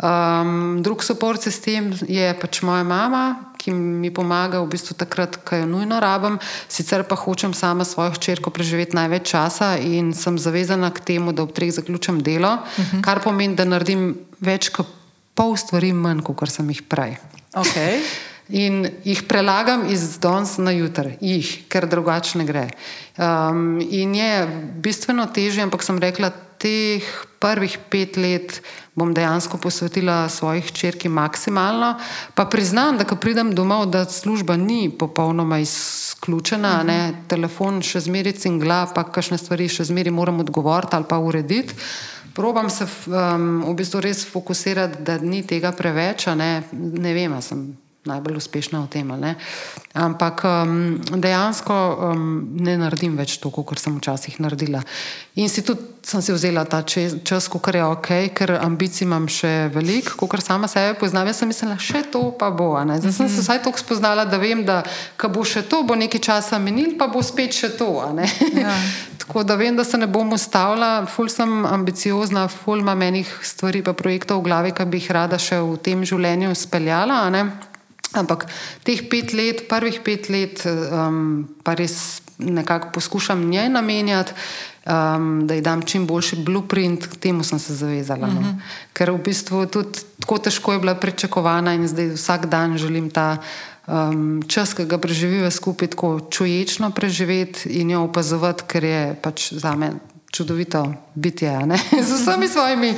Um, drug support sistem je pač moja mama, ki mi pomaga v bistvu takrat, ko jo nujno rabim. Sicer pa hočem sama svojo hčerko preživeti največ časa in sem zavezana k temu, da ob treh zaključim delo, uh mhm. -huh. kar pomeni, da naredim več kot pol stvari manj, kot sem jih prej. Okay. In jih prelagam iz danes na jutr, jih, ker drugače ne gre. Um, in je bistveno težje, ampak sem rekla, teh prvih pet let bom dejansko posvetila svojih črki maksimalno. Pa priznam, da ko pridem domov, da služba ni popolnoma izključena, -huh. ne, telefon še zmeri cingla, pa kakšne stvari še zmeri moram odgovoriti ali pa urediti. Probam se um, v bistvu res fokusirati, da ni tega preveč, ne, ne vem, sem najbolj uspešna v tem. Ampak um, dejansko um, ne naredim več toliko, kot sem včasih naredila. In si tudi sem si vzela ta čas, ko je ok, ker ambicij imam še veliko, kot sama sebe poznam. Jaz sem mislila, še to pa bo. Zdaj sem se mhm. vsaj toliko spoznala, da vem, da bo še to, bo nekaj časa menil, pa bo spet še to. Ja. Tako da vem, da se ne bom ustavila, ful sem ambiciozna, ful imam enih stvari, pa projektov v glavi, ki bi jih rada še v tem življenju speljala. Ampak teh pet let, prvih pet let, um, pa res nekako poskušam njej namenjati, um, da ji dam čim boljši blueprint, k temu sem se zavezala. No. Uh mhm. -huh. Ker v bistvu tudi tako težko je bila pričakovana in zdaj vsak dan želim ta um, čas, ki ga preživiva skupaj, tako čuječno preživeti in jo opazovati, ker je pač za me čudovito bitje, z vsemi svojimi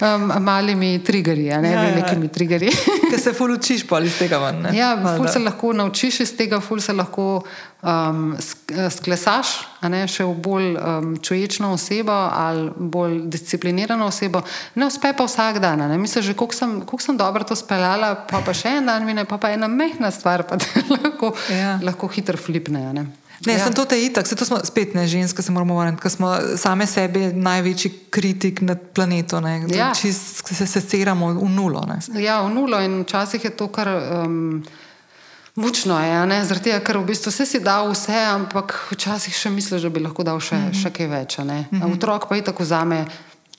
um, malimi triggerji, ne ja, velikimi ja. triggerji. Ker se ful učiš pa iz tega ven. Ja, ful se lahko naučiš iz tega, ful se lahko um, sklesaš, ne, še v bolj um, čuječno osebo ali bolj disciplinirano osebo. Ne uspe pa vsak dan. Mislim, že koliko sem, koliko sem dobro to speljala, pa, pa še en dan mine, pa, pa ena mehna stvar, pa lahko, ja. lahko hitro flipne. Ne. Ne, ja. sem to te itak, se to smo spet ne ženske, se moramo vrniti, ker smo same sebi največji kritik na planetu. Ja. Čist, se seceramo v nulo. Ne. Ja, v nulo in včasih je to kar. Um, Mučno je, zaradi tega, ker v bistvu si dal vse, ampak včasih še misliš, da bi lahko dal še, mm -hmm. še kaj več. Mm -hmm. Otrok pa je tako za me,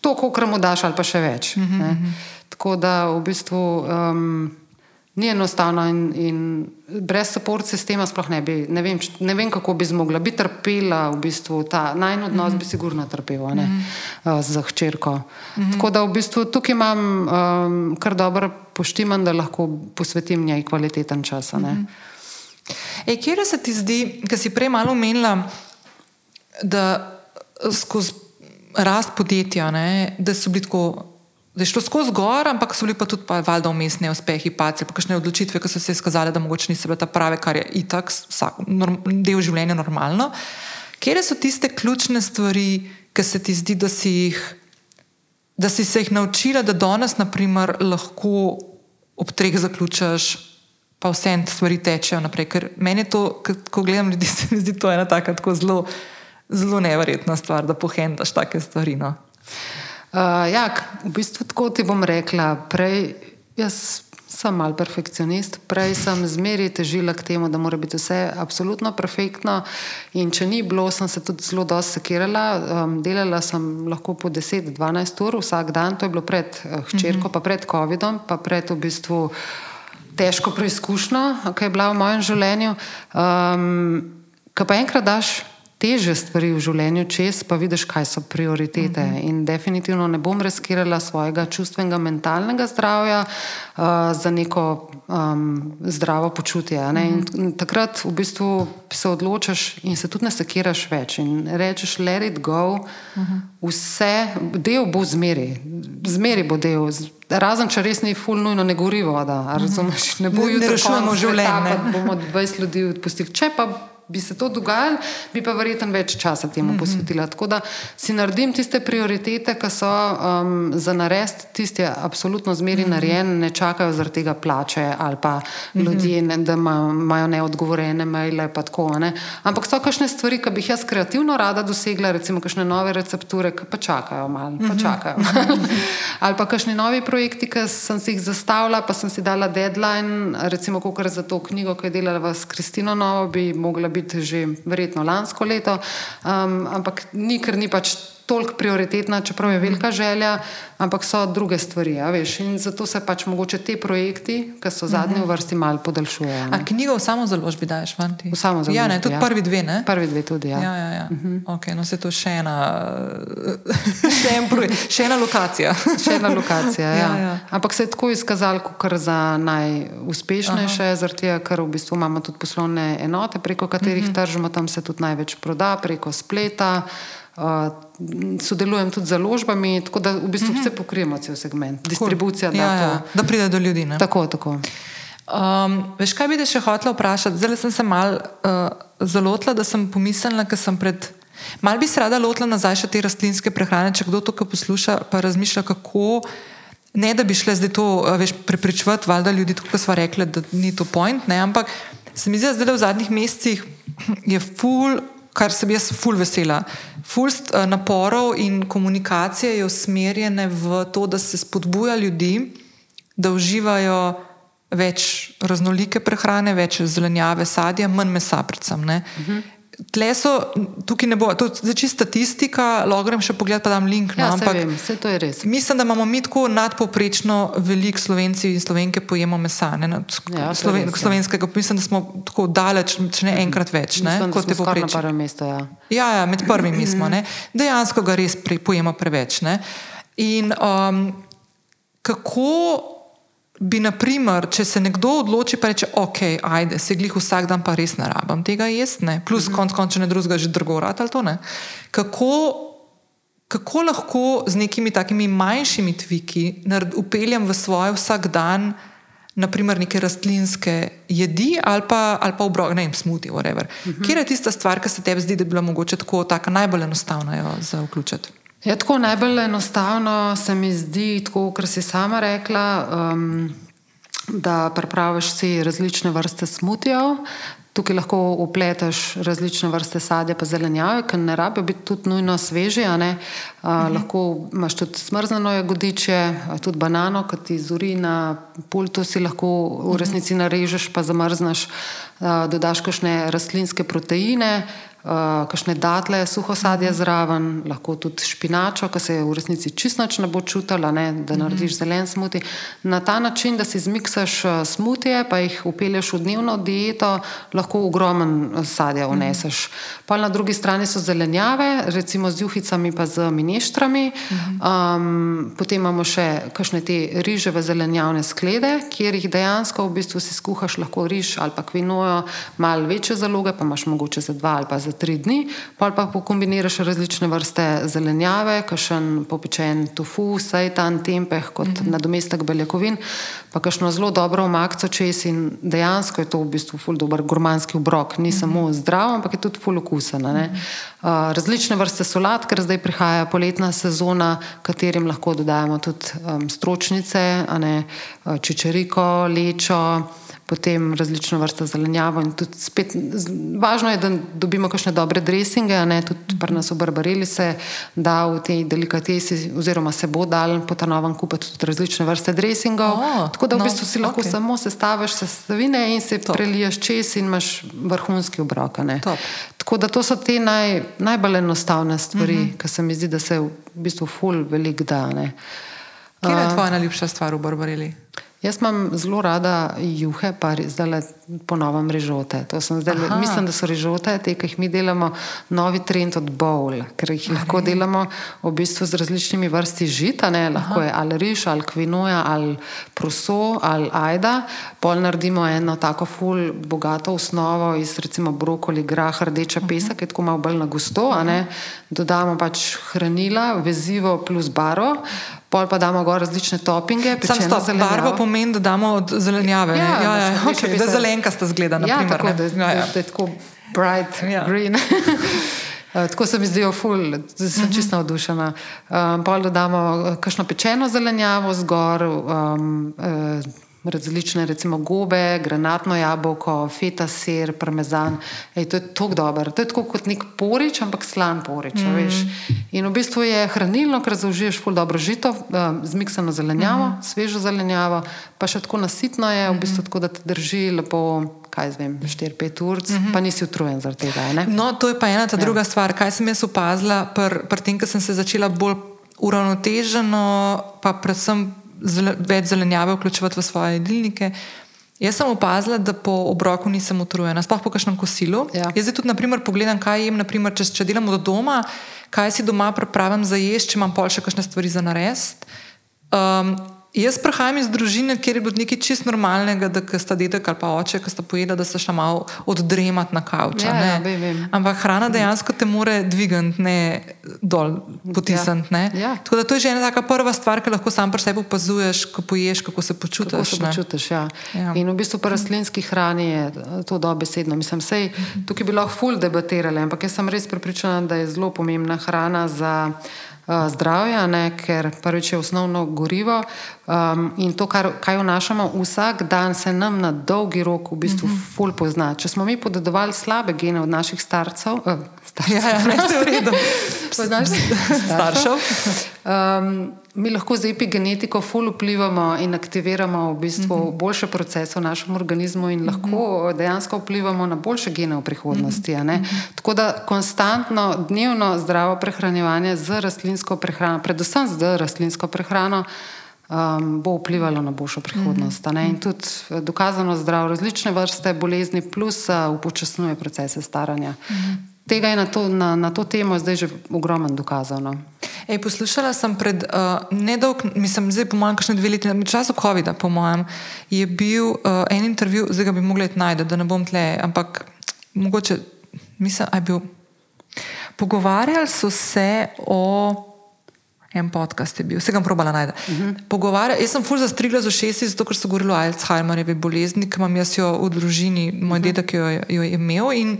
to, koliko mu daš, ali pa še več. Mm -hmm. Tako da v bistvu. Um, Ni enostavno in, in brez support sistema sploh ne bi, ne vem, ne vem kako bi zmogla, bi trpela v bistvu ta najn odnos, mm -hmm. bi sigurno trpela mm -hmm. uh, z hčerko. Mm -hmm. Tako da v bistvu tukaj imam um, kar dobro poštiman, da lahko posvetim njej kvaliteten čas. Mm -hmm. Ej, kje se ti zdi, ker si prej malo omenila, da skozi rast podjetja, ne, da so bili tako da je šlo skozi gor, ampak so bili pa tudi pa valjda umestni uspehi, pace, pa kakšne odločitve, ki so se izkazale, da mogoče niso bile ta prave, kar je itak vsak, norm, del življenja normalno. Kje so tiste ključne stvari, ki se ti zdi, da si, jih, da si se jih naučila, da danes naprimer, lahko ob treh zaključiš, pa vse en stvari tečejo naprej. Ker meni je to, ko gledam ljudi, se mi zdi to ena taka zelo, zelo neverjetna stvar, da pohendaš take stvari. No. Uh, ja, v bistvu tako ti bom rekla. Prej, jaz sem mal perfekcionist, prej sem zmeraj težila k temu, da mora biti vse absolutno perfektno. In če ni bilo, sem se tudi zelo dosti sekirala. Um, delala sem lahko po 10-12 ur vsak dan, to je bilo pred uh, hčerko, mm -hmm. pa pred COVID-om, pa pred v bistvu. težko preizkušnjo, ki je bila v mojem življenju. Um, Ko pa enkrat daš teže stvari v življenju čez, pa vidiš, kaj so prioritete. Uh -huh. In definitivno ne bom riskirala svojega čustvenega, mentalnega zdravja uh, za neko um, zdravo počutje. Uh -huh. In takrat v bistvu se odločiš in se tudi ne sekiraš več in rečeš, let it go, uh -huh. vse, del bo zmeri, zmeri bo del. Razen, če res ni full nujno, ne gori voda, razumeš? Ne bo jutri rešujemo življenje. Bomo 20 ljudi odpustili. Če pa bi se to dogajalo, bi pa verjetno več časa temu mm -hmm. posvetila. Tako da si naredim tiste prioritete, ki so um, za narest, tiste absolutno zmeri mm -hmm. narejene, ne čakajo zaradi tega plače ali pa mm -hmm. ljudje, ne, da imajo neodgovorene maile. Tako, ne. Ampak so kakšne stvari, ki bi jih jaz kreativno rada dosegla, recimo kakšne nove recepture, ki pa čakajo malo, mm -hmm. pa mhm. čakajo. ali pa kakšni novi projekti, ki sem si jih zastavila, pa sem si dala deadline, recimo kar za to knjigo, ki je delala s Kristino Novo, bi mogla biti že verjetno lansko leto, um, ampak ni, ker ni pač toliko prioritetna, čeprav je velika želja, ampak so druge stvari. Ja, in zato se pač mogoče te projekti, ki so zadnji v vrsti, malo podaljšujejo. A knjigo v samo založbi daješ, fanti? V samo založbi. Ja, ne, tudi ja. prvi dve, ne? Prvi dve tudi, ja. Ja, ja, ja. Uh -huh. Ok, no se to še ena, še, en projekt, še ena lokacija. še ena lokacija, ja. ja, ja. Ampak se je tako izkazalo, kot za najuspešnejše, zaradi tega, ker v bistvu imamo tudi poslovne enote, preko katerih uh -huh. tržimo, tam se tudi največ proda, preko spleta. Uh, sodelujem tudi z založbami, tako da v bistvu vse pokrijemo, cel segment, distribucija. Cool. Ja, da, ja, da pride do ljudi. Ne? Tako, tako. Um, veš, kaj bi te še hotela vprašati? Zdaj sem se mal uh, zalotila, da sem pomislila, ker sem pred. Mal bi se rada lotila nazaj še te rastlinske prehrane, če kdo to posluša, pa razmišlja, kako. Ne, da bi šle zdaj to veš, prepričevati, valjda ljudi, kot smo rekli, da ni to point, ne, ampak se mi zdi, da zdaj v zadnjih mesecih je full kar sem jaz ful vesela. Fulst uh, naporov in komunikacije je usmerjene v to, da se spodbuja ljudi, da uživajo več raznolike prehrane, več zelenjave, sadja, manj mesa, predvsem. Uh -huh. Tle so, tukaj ne bo, to je čisto statistika, lahko grem še pogled, pa dam link. No, ja, ampak vem, to je res. Mislim, da imamo mi tako nadpoprečno veliko slovenci in slovenke pojemo mesa. Ne, na, ja, sloven, res, ja. slovenskega, ja. mislim, da smo tako daleč, če ne enkrat več. Ne, mislim, kot je poprečno. Ja. Ja, ja, med prvimi smo. Ne. Dejansko ga res pre, pojemo preveč. Ne. In um, kako bi, naprimer, če se nekdo odloči, pa reče, ok, ajde, se glih vsak dan, pa res ne rabim tega jesti, ne? plus mm -hmm. konc konca ne drugega, že drugo rad ali to ne. Kako, kako lahko z nekimi takimi manjšimi tviki upeljem v svoj vsak dan, naprimer, neke rastlinske jedi ali pa, ali pa obrok, ne vem, smuti, whatever. Mm -hmm. Kje je tista stvar, ki se tebi zdi, da bi bila mogoče tako najbolj enostavna za vključiti? Je tako najbolj enostavno, se mi zdi, tako kot si sama rekla, um, da pripraviš si različne vrste smutijev. Tukaj lahko upleteš različne vrste sadja, pa zelenjave, ki ne rabijo biti tudi nujno sveže. Uh, mhm. Lahko imaš tudi smrznjeno jagodiče, tudi banano, ki ti zori na pultu, si lahko v resnici narežeš, pa zamrzneš, uh, dodaš kakšne rastlinske proteine uh, kakšne datle, suho sadje mhm. zraven, lahko tudi špinačo, ki se je v resnici čistoč ne bo čutila, ne, da narediš mhm. zelen smuti. Na ta način, da si zmiksaš uh, smutije, pa jih upelješ v dnevno dieto, lahko ogromen sadja uneseš. Mhm. Pa na drugi strani so zelenjave, recimo z juhicami, pa z mineštrami. Um, potem imamo še kakšne te riževe zelenjavne sklede, kjer jih dejansko v bistvu si skuhaš lahko riž ali pa kvinojo, malo večje zaloge, pa imaš mogoče za dva ali pa za tri dni, pa pa pokombiniraš različne vrste zelenjave, kakšen popečen tofu, sejtan, tempeh kot mm -hmm. nadomestek beljakovin, pa kakšno zelo dobro omakco čez in dejansko je to v bistvu ful dober gurmanski obrok, ni mm -hmm. samo zdrav, ampak je tudi ful okusen. Mm -hmm. uh, različne vrste solat, ker zdaj prihaja poletna sezona, katerim lahko dodajamo tudi um, stročnice, čičeriko, lečo potem različno vrsto zelenjavo. Spet, važno je, da dobimo kakšne dobre dresinge, ne tudi pri nas v Barbareli se da v tej delikatesi, oziroma se bo dal po ta novem kupiti tudi različne vrste dresingov. Oh, tako da v no, bistvu si lahko okay. samo sestaviš sestavine in se Top. preliješ čez in imaš vrhunski obrok. Tako da to so te naj, najbolj enostavne stvari, mm -hmm. ki se mi zdi, da se v bistvu ful velik da. Kje je tvoja najljubša stvar v Barbareli? Jaz imam zelo rada juhe, pa zdaj ponovim režote. Zdaj, mislim, da so režote, te, ki jih mi delamo, novi trend od bowl, ker jih Aha, lahko delamo v bistvu z različnimi vrsti žita, ne? lahko Aha. je ali riž, ali kvinoja, ali proso, ali ajda. Pol naredimo eno tako ful, bogato osnovo iz recimo brokoli, grah, rdeča pesek, ki je tako malo bolj na gusto. Dodamo pač hranila, vezivo plus baro pol pa damo gor različne topinge. Sam stop, barvo pomeni, da damo od zelenjave. Ja, ja, ja, okay, da zelenka sta zgleda. Ja, primer, tako, da, ja, ja. da je tako bright ja. green. Uh, tako se mi zdijo, ful, zdaj sem uh -huh. čisto navdušena. Um, pol dodamo kakšno pečeno zelenjavo zgor, um, uh, različne, recimo gobe, granatno jabolko, feta sir, parmezan. Ej, to je tako dobro. To je tako kot nek porič, ampak slan porič. Mm. In v bistvu je hranilno, ker zaužiješ ful dobro žito, um, zmiksano zelenjavo, mm. svežo zelenjavo, pa še tako nasitno je, v bistvu tako, da te drži lepo. Kaj zvem, 4-5 ur, mm -hmm. pa nisi utrujen zaradi tega. Ne? No, to je pa ena ta ja. druga stvar. Kaj sem jaz opazila, pri pr tem, ko sem se začela bolj uravnoteženo, pa predvsem več zelenjave vključevati v svoje jedilnike. Jaz sem opazila, da po obroku nisem utrujena, sploh po kakšnem kosilu. Ja. Jaz zdaj tudi naprimer, pogledam, kaj jem, naprimer, če, če delamo do doma, kaj si doma pripravim za jesti, če imam pol še kakšne stvari za narediti. Um, Jaz prihajam iz družine, kjer je bilo nekaj čist normalnega, da sta dedek ali pa oče, ki sta pojedla, da se še malo oddremati na kavču. Ja, ja, vem, vem. Ampak hrana dejansko te more dvigati, ne dol potisniti. Ja. Ja. Tako da to je že ena taka prva stvar, ki lahko sam pri sebi opazuješ, ko poješ, kako se počutiš. Kako se počutiš ja. Ja. In v bistvu pri rastlinski hrani je to dobesedno. Mislim, sej, tukaj bi lahko ful debatirali, ampak jaz sem res pripričana, da je zelo pomembna hrana za. Eh, zdravja, ne, ker prvič je osnovno gorivo um, in to, kar, kaj vnašamo vsak dan, se nam na dolgi rok v bistvu mm -hmm. ful pozna. Če smo mi podedovali slabe gene od naših starcev, uh, starcev ja, ja, ne, se v redu, staršev. Um, mi lahko z epigenetiko ful vplivamo in aktiviramo v bistvu mm -hmm. boljše procese v našem organizmu in lahko mm -hmm. dejansko vplivamo na boljše gene v prihodnosti. Mm -hmm. Tako da konstantno, dnevno zdravo prehranjevanje z rastlinsko prehrano, predvsem z rastlinsko prehrano. Um, bo vplivalo na boljšo prihodnost. Mm -hmm. In tudi eh, dokazano zdrav, različne vrste bolezni, plus uh, upočasnjuje procese staranja. Mm -hmm. Tega je na to, na, na to temo zdaj že ogromno dokazano. Ej, poslušala sem pred uh, nedolg, mislim, zdaj po mojem, kakšne dve leti, na času COVID-a, po mojem, je bil uh, en intervju, zdaj ga bi mogli najti, da ne bom tle, ampak mogoče, mislim, aj bil. Pogovarjali so se o. En podcast je bil, vse sem probala najti. Uh mhm. -huh. Jaz sem ful zastrigla z ošesi, zato ker so govorili o Alzheimerjevi bolezni, ki imam jaz jo v družini, moj uh mhm. -huh. dedek jo, jo je imel in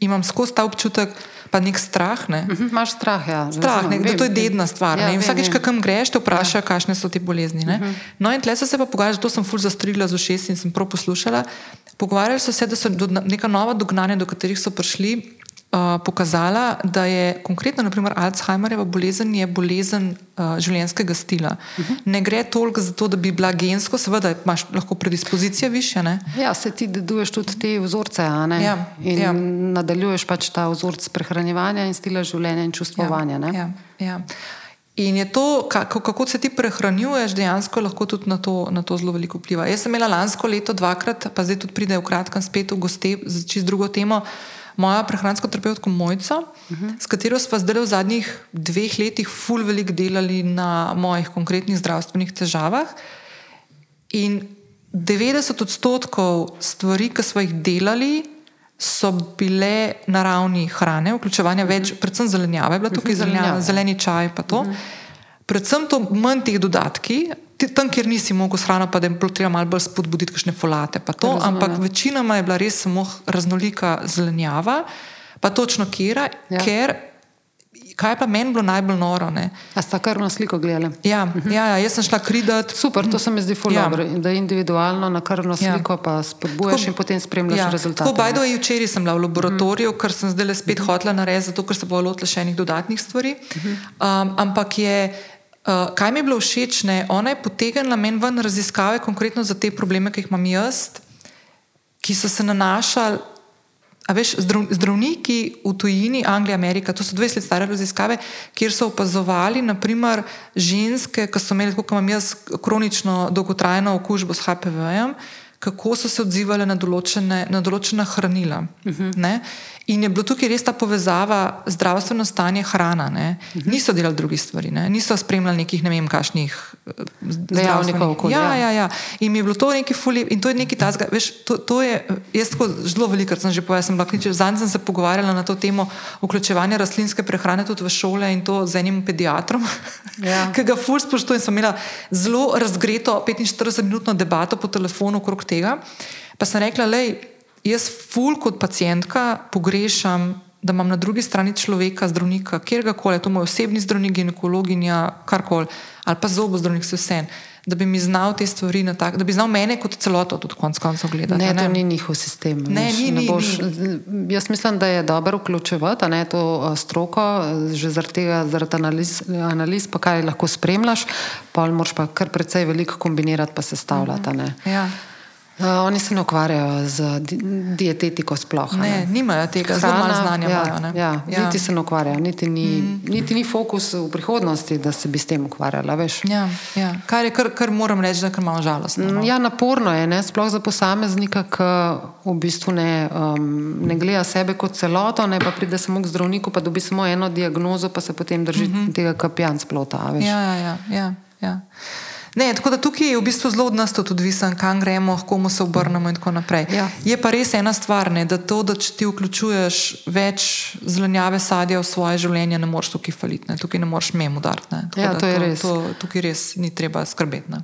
imam skozi ta občutek, pa nek strah. Ne? Uh mhm, -huh, Imáš strah, ja. Strah, nek, vem, to je dedna stvar. Ja, Vsakič, ko kam greš, te vprašajo, ja. kakšne so ti bolezni. Uh mhm. -huh. No, in tle so se pa pogovarjali, zato sem ful zastrigla z ošesi in sem prav poslušala. Pogovarjali so se, da so neka nova dognanja, do katerih so prišli, uh, pokazala, da je konkretno, naprimer, Alzheimerjeva bolezen je bolezen uh, življenjskega stila. Uh -huh. Ne gre toliko za to, da bi bila gensko, seveda imaš lahko predispozicije više. Ne? Ja, se ti deduješ tudi te vzorce, ja, in ja. nadaljuješ pač ta vzorec prehranjevanja in stila življenja in čustvovanja. Ja, ja, ja. In je to, kako, kako se ti prehranjuješ, dejansko lahko tudi na to, na to zelo veliko vpliva. Jaz sem imela lansko leto dvakrat, pa zdaj tudi pride v kratkem spet v goste z čist drugo temo moja prehransko terapevtko Mojco, uh -huh. s katero smo zdaj v zadnjih dveh letih ful veliko delali na mojih konkretnih zdravstvenih težavah. In 90 odstotkov stvari, ki smo jih delali, so bile na ravni hrane, vključevanja več, uh -huh. predvsem zelenjave, bila tukaj zelenjava, zeleni čaj, pa to. Uh -huh. Predvsem to manj teh dodatki, tam, kjer nisi mogel shrano, pa da je bilo treba malo bolj spodbuditi, kakšne folate. To, ampak večinoma je bila res samo raznolika zelenjava, pa točno kera, ja. ker. Kaj pa meni bilo najbolj noro? Ne? A sta na sliko gledali? Ja, uh mhm. -huh. ja, ja, jaz sem šla kridati. Super, to se mi zdi fulano, ja. da je individualno na krvno ja. sliko, ja. pa spodbujaš tako, in potem spremljaš ja. rezultate. Tako, bajdo je včeraj sem bila v laboratoriju, uh -huh. ker sem zdaj le spet uh -huh. hotela narediti, zato ker se bo lotila še enih dodatnih stvari. Uh -huh. um, ampak je. Uh, kaj mi je bilo všeč, ne? ona je potegnila meni ven raziskave, konkretno za te probleme, ki jih imam jaz, ki so se nanašali A veš, zdrav, zdravniki v tujini, Anglija, Amerika, to so 20 let stare raziskave, kjer so opazovali, naprimer, ženske, ki so imeli, kot imam jaz, kronično dolgotrajno okužbo s HPV-jem, kako so se odzivali na, določene, na določena hranila. Uh -huh. In je bilo tukaj res ta povezava zdravstveno stanje hrana. Uh -huh. Niso delali drugih stvari, ne? niso spremljali nekih ne vem, kakšnih eh, dejavnikov okolja. Ja, ja, ja. In je bilo to nekaj fully, in to je nekaj tazga. Veš, to, to je, jaz tako zelo veliko sem že povedal, sem bila zadnjič sem se pogovarjala na to temo vključevanja rastlinske prehrane tudi v šole in to z enim pediatrom, ja. ki ga ful spoštujem. Sem imela zelo razgreto 45-minutno debato po telefonu okrog tega. Pa sem rekla, lej, jaz, ful kot pacijentka, pogrešam, da imam na drugi strani človeka, zdravnika, kjerkoli, to moj osebni zdravnik, ginekologinja, karkoli, ali pa zobozdravnik, vse vse. Da bi mi znal te stvari, tak, da bi znal mene kot celoto tudi konec koncev gledati. Ne, ne, to ni njihov sistem. Ne, ni, ne boš, ni. Jaz mislim, da je dobro vključevati ne, to stroko, že zaradi tega, zaradi analiz, analiz, pa kaj lahko spremljaš, pa moraš pa kar precej veliko kombinirati, pa sestavljati. Mm -hmm. Uh, oni se ne ukvarjajo z di dietetiko, sploh. Ne, ne. nimajo tega, zelo malo znanja. Ja, imajo, ja, ja. Niti se ne ukvarjajo, niti ni, mm. niti ni fokus v prihodnosti, da se bi s tem ukvarjala. Ja, ja. Kar je, kar, kar moram reči, da je malo žalostno. No? Ja, naporno je, ne? sploh za posameznika, ki v bistvu ne, um, ne gleda sebe kot celoto, ne pa pride samo k zdravniku, pa dobi samo eno diagnozo, pa se potem drži mm -hmm. tega kapijan splota. Ja, ja, ja. ja. Ne, tako da tukaj je v bistvu zelo od nas tudi odvisen, kam gremo, komu se obrnemo in tako naprej. Ja. Je pa res ena stvar, ne, da to, da če ti vključuješ več zelenjave sadja v svoje življenje, ne moreš tukaj faliti, ne. tukaj ne moreš mem udariti. Ja, to je to, res. To, tukaj res ni treba skrbeti.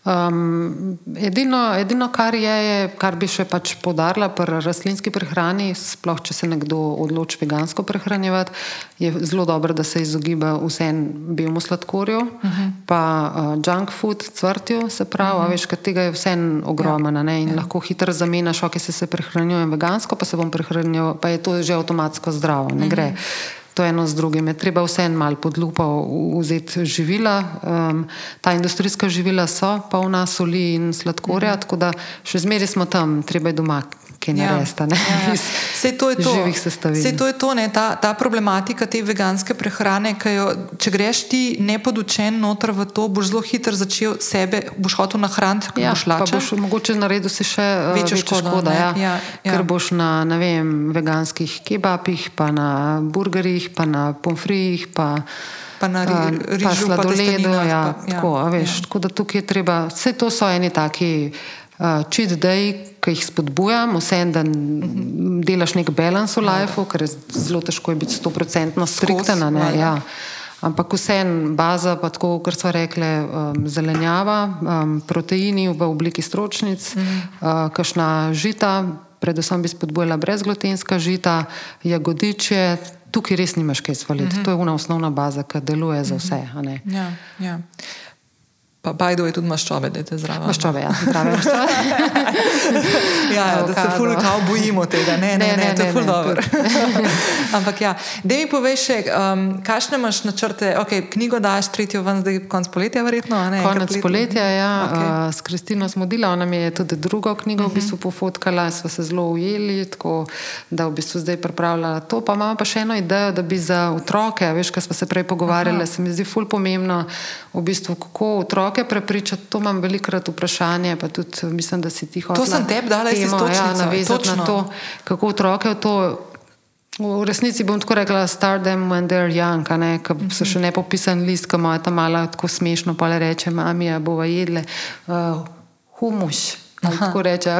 Um, edino, edino, kar je, je, kar bi še pač podarila pri rastlinski prehrani, sploh če se nekdo odloči vegansko prehranjevati, je zelo dobro, da se izogiba vsem biomemu sladkorju, uh mhm. -huh. pa uh, junk food, cvrtju, se pravi, uh mhm. -huh. veš, tega je vsem ogromno ja. in ja. lahko hitro zamenjaš, ok, se, se prehranjujem vegansko, pa se bom prehranjeval, pa je to že avtomatsko zdravo, ne uh mhm. -huh. gre to eno z drugim. Je treba vseeno malo pod lupo vzeti živila. Um, ta industrijska živila so polna soli in sladkorja, mhm. tako da še zmeraj smo tam, treba je doma kaj ja. narediti. Ja, ja. to je to. Živih sestavin. Vse to je to, ta, ta problematika te veganske prehrane. Jo, če greš ti nepodučen noter v to, boš zelo hitro začel sebe, boš hotel nahraniti, kot ja, boš lačen. Boš mogoče naredil si še uh, večjo škodo. škodo ja. Ja, ja. Ker boš na vem, veganskih kebabih, pa na burgerjih, pa na pomfrijih. Pa, Pa na rižu, pa sladoledu. Ja, ja, tako, veš, ja. tako da tukaj je treba, vse to so eni taki uh, cheat day, ki jih spodbujam, vsem, da delaš nek balans v lifeu, ker je zelo težko je biti stoprocentno striktena. Ja. Ampak vsem baza, pa tako, kot so rekle, um, zelenjava, um, proteini v obliki stročnic, uh, kašna žita, predvsem bi spodbujala brezglutenska žita, jagodiče. Tukaj res nimaš kaj svaliti. Uh -huh. To je una osnovna baza, ki deluje za vse. Ja, ja. Pa bajdo je tudi maščobe, da te zraven. Maščobe, ja, zdrave maščobe. ja, da se ful kao bojimo tega, ne, ne, ne, ne, ne to je ful dobro. Ampak ja, da mi poveš še, um, kakšne imaš načrte, ok, knjigo daš tretjo ven, zdaj konc poletja verjetno, ne? Konec poletja, ja, okay. uh, s Kristino smo dila, ona mi je tudi drugo knjigo uh -huh. v bistvu mhm. pofotkala, smo se zelo ujeli, tako da v bistvu zdaj pripravljala to, pa imamo pa še eno idejo, da bi za otroke, veš, kar smo se prej pogovarjali, se mi zdi ful pomembno, v bistvu, kako otroke otroke prepričati, to imam velikrat vprašanje. Tudi, mislim, da si ti hočeš. To sem tebi dala iz tega, ja, navezati na to, kako otroke v to. V resnici bom tako rekla, start them when they're young, ki so še ne popisan list, ki imajo tam malo tako smešno, pa le reče, mami, a bova jedle uh, humus tako reče,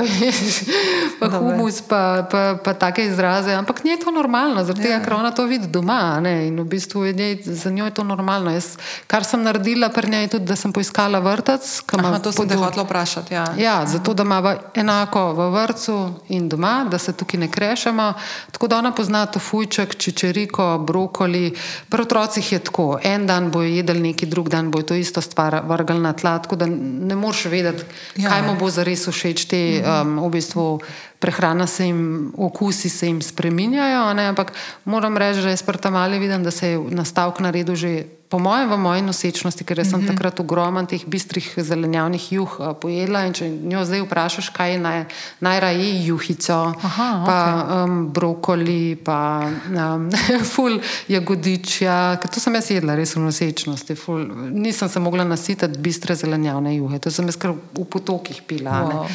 pa humus, pa, pa, pa take izraze. Ampak ni to normalno, zaradi tega, ja. ker ona to vidi doma ne? in v bistvu je njej, za njo je to normalno. Jaz, kar sem naredila pri njej, je tudi, da sem poiskala vrtec. Aha, to sem te hotela vprašati. Ja, ja zato da ima enako v vrtu in doma, da se tukaj ne krešemo. Tako da ona pozna to fujček, čičeriko, brokoli. Pri otrocih je tako, en dan bojo jedli neki, drug dan bojo to isto stvar vrgli na tla, tako da ne moreš vedeti, ja, kaj mu bo zares všeč, te um, v bistvu prehrana se jim, okusi se jim spreminjajo. Ne? Ampak moram reči, da je sprta mali viden, da se je nastavek naredil že po mojem, v moji nosečnosti, ker sem mm -hmm. takrat ogromen teh bistrih zelenjavnih juh uh, pojela. In če njo zdaj vprašaš, kaj je naj, najraje juhico, Aha, pa okay. um, brokoli, pa um, ful jagodičja, ker to sem jaz jedla res v nosečnosti. Ful, nisem se mogla nasititi bistre zelenjavne juhe, to sem jaz kar v potokih pila. Wow.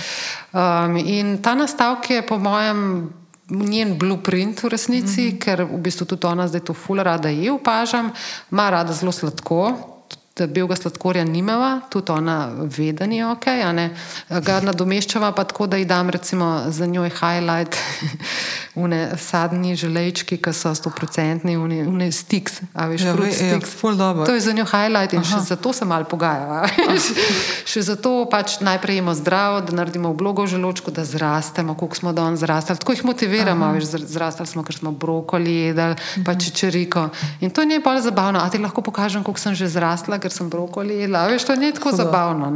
Um, in ta nastavek je po mojem njen blueprint v resnici, mm -hmm. ker v bistvu tudi ona zdaj to ful rada je, opažam, ima rada zelo sladko da belega sladkorja nimava, tudi ona ve, da ni ok. Ga nadomeščava pa tako, da ji dam recimo za njoj highlight, une sadni želečki, ki so stoprocentni, une stiks, a veš, ja, fruit ja, sticks. Ja, to je za njo highlight in Aha. še zato se mal pogajava. še zato pač najprej imamo zdravo, da naredimo vlogo v želočku, da zrastemo, koliko smo danes zrastali. Tako jih motiviramo, veš, zrastali smo, ker smo brokoli jedli, pa čičeriko. In to je bolj zabavno. A ti lahko pokažem, koliko sem že zrastla, ker sem brokoli jedla. Veš, to ni tako Hudo. zabavno.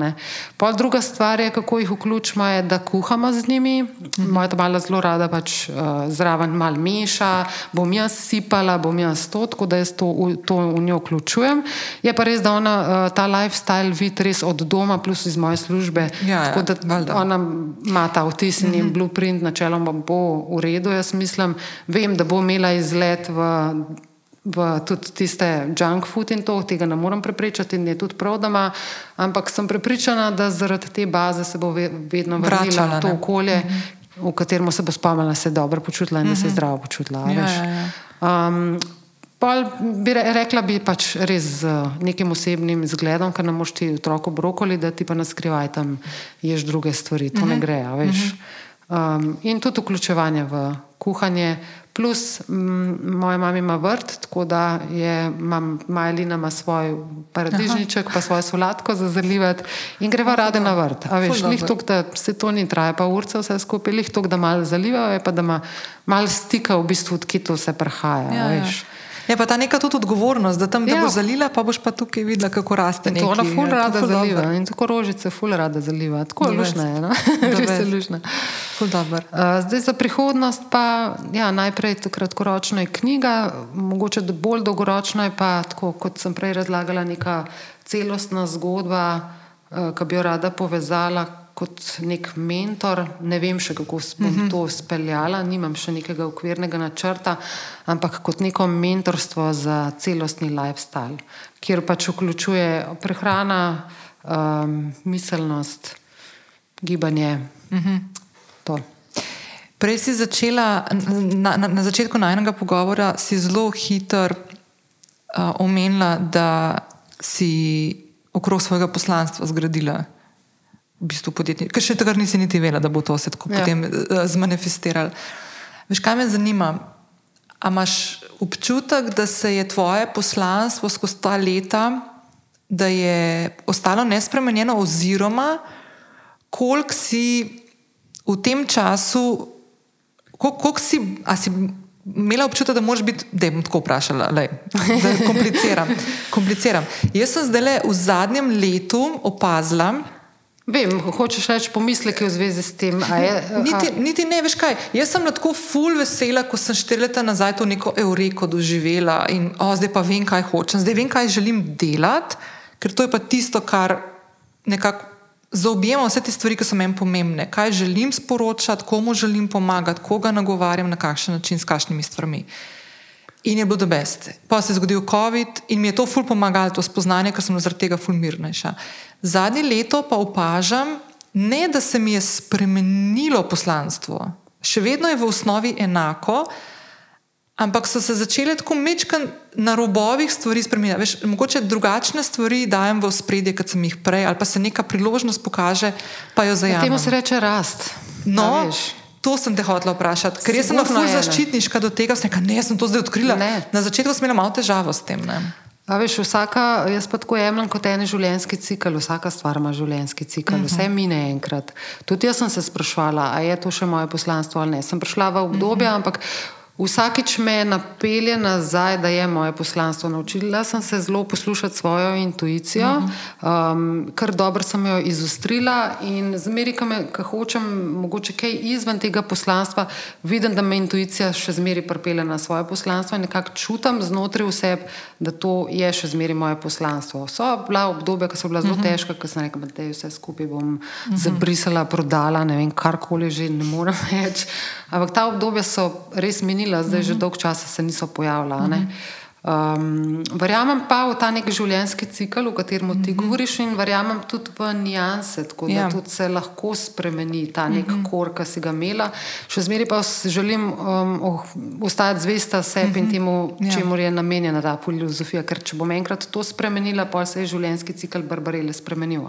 Pol druga stvar je, kako jih vključimo, je, da kuhamo z njimi. Moja mala zelo rada pač uh, zraven mal meša, bom jaz sipala, bom jaz to, tako da jaz to, to v njo vključujem. Je pa res, da ona uh, ta lifestyle vidi res od doma, plus iz moje službe. Ja, tako da ja, ona ima ta vtisnjen mhm. blueprint, načeloma bo v redu. Jaz mislim, vem, da bo imela izlet v v tudi tiste junk food in to, tega ne morem prepričati in je tudi prav, da ima, ampak sem prepričana, da zaradi te baze se bo vedno vrnila v to ne? okolje, mm -hmm. v katerem se bo spomnila, da se je dobro počutila in da se je mhm. zdravo počutila. Ja, ja, ja. Um, Pol bi rekla, bi pač res z nekim osebnim zgledom, ker ne moš ti otroku brokoli, da ti pa na skrivaj tam ješ druge stvari. To mm -hmm. ne gre, veš. Mm -hmm. Um, in tudi vključevanje v kuhanje. Plus, moja mama ima vrt, tako da je Majlina ima svoj paradižniček, Aha. pa svojo sladko za zalivati in greva rade na vrt. A veš, lih tok, da se to ni traja, pa urca vse skupaj, lih tok, da malo zaliva, pa da ima malo stika v bistvu, odkje to vse prihaja. Ja, ja. Je pa ta neka tudi odgovornost, da tam ja. boš zalila, pa boš pa tukaj videla, kako raste. To ona ful rada zaliva dobro. in tako rožice ful rada zaliva. Tako je lušna, no? res je lušna. Uh, zdaj za prihodnost pa ja, najprej kratkoročno je knjiga, mogoče bolj dolgoročno je pa tako, kot sem prej razlagala, neka celostna zgodba, uh, ki bi jo rada povezala kot nek mentor, ne vem še, kako bom uh mhm. -huh. to speljala, nimam še nekega okvirnega načrta, ampak kot neko mentorstvo za celostni lifestyle, kjer pač vključuje prehrana, um, miselnost, gibanje. Uh mhm. -huh. Prej si začela, na, na, na začetku najnega pogovora, si zelo hitro uh, omenila, da si okrog svojega poslanstva zgradila v bistvu podjetje. Ker še takrat nisi niti vedela, da bo to se tako ja. potem uh, zmanifestiralo. Veš, kaj me zanima? A imaš občutek, da se je tvoje poslanstvo skozi ta leta, da je ostalo nespremenjeno, oziroma koliko si v tem času, koliko si, si imela občutek, da moraš biti, da bom tako vprašala, lej, da kompliciram. kompliciram. Jaz sem zdaj le v zadnjem letu opazila, Vem, hočeš reči pomisleke v zvezi s tem. Je, niti, niti ne veš kaj. Jaz sem tako ful vesela, ko sem štiri leta nazaj to neko eureko doživela in o, zdaj pa vem, kaj hočem, zdaj vem, kaj želim delati, ker to je pa tisto, kar nekako zaobjema vse te stvari, ki so meni pomembne. Kaj želim sporočati, komu želim pomagati, koga nagovarjam, na kakšen način, s kakšnimi stvarmi. In je bilo do best. Pa se je zgodil COVID in mi je to ful pomagalo, to spoznanje, ker sem zaradi tega ful mirnejša. Zadnje leto pa opažam, ne da se mi je spremenilo poslanstvo, še vedno je v osnovi enako, ampak so se začele tako mečkan na robovih stvari spremenjati. Veš, mogoče drugačne stvari dajem v spredje, kot sem jih prej, ali pa se neka priložnost pokaže, pa jo zajamem. Temu se reče rast. No, To sem te hotela vprašati, ker jaz sem lahko zaščitniška do tega, da ne, sem to zdaj odkrila. Ne. Na začetku sem imela malo težavo s tem. Ne. A veš, vsaka, jaz pa tako jemljem kot en življenjski cikl, vsaka stvar ima življenjski cikl, uh -huh. vse mine enkrat. Tudi jaz sem se sprašvala, ali je to še moje poslanstvo ali ne. Sem prišla v obdobje, uh -huh. ampak Vsakič me napelje nazaj, da je moje poslanstvo. Naučila sem se zelo poslušati svojo intuicijo, um, kar dobro sem jo izostrila in zmeri, ko hočem mogoče kaj izven tega poslanstva, vidim, da me intuicija še zmeri pripelje na svoje poslanstvo in nekako čutim znotraj vseb, da to je še zmeri moje poslanstvo. So bila obdobja, ko so bila zelo težka, ko sem rekla, da je vse skupaj bom zabrisala, prodala, ne vem, karkoli že ne morem več. Ampak ta obdobja so res minila spremenila, zdaj že dolgo časa se niso pojavljala. Um, verjamem pa v ta nek življenjski cikl, o katerem ti govoriš, in verjamem tudi v nianse, tako da ja. tudi se lahko spremeni ta nek kor, ki si ga imela. Še zmeraj pa želim um, oh, ostati zvesta sebi in temu, ja. čemu je namenjena ta filozofija. Ker če bom enkrat to spremenila, pa se je življenjski cikl Barbarele spremenil.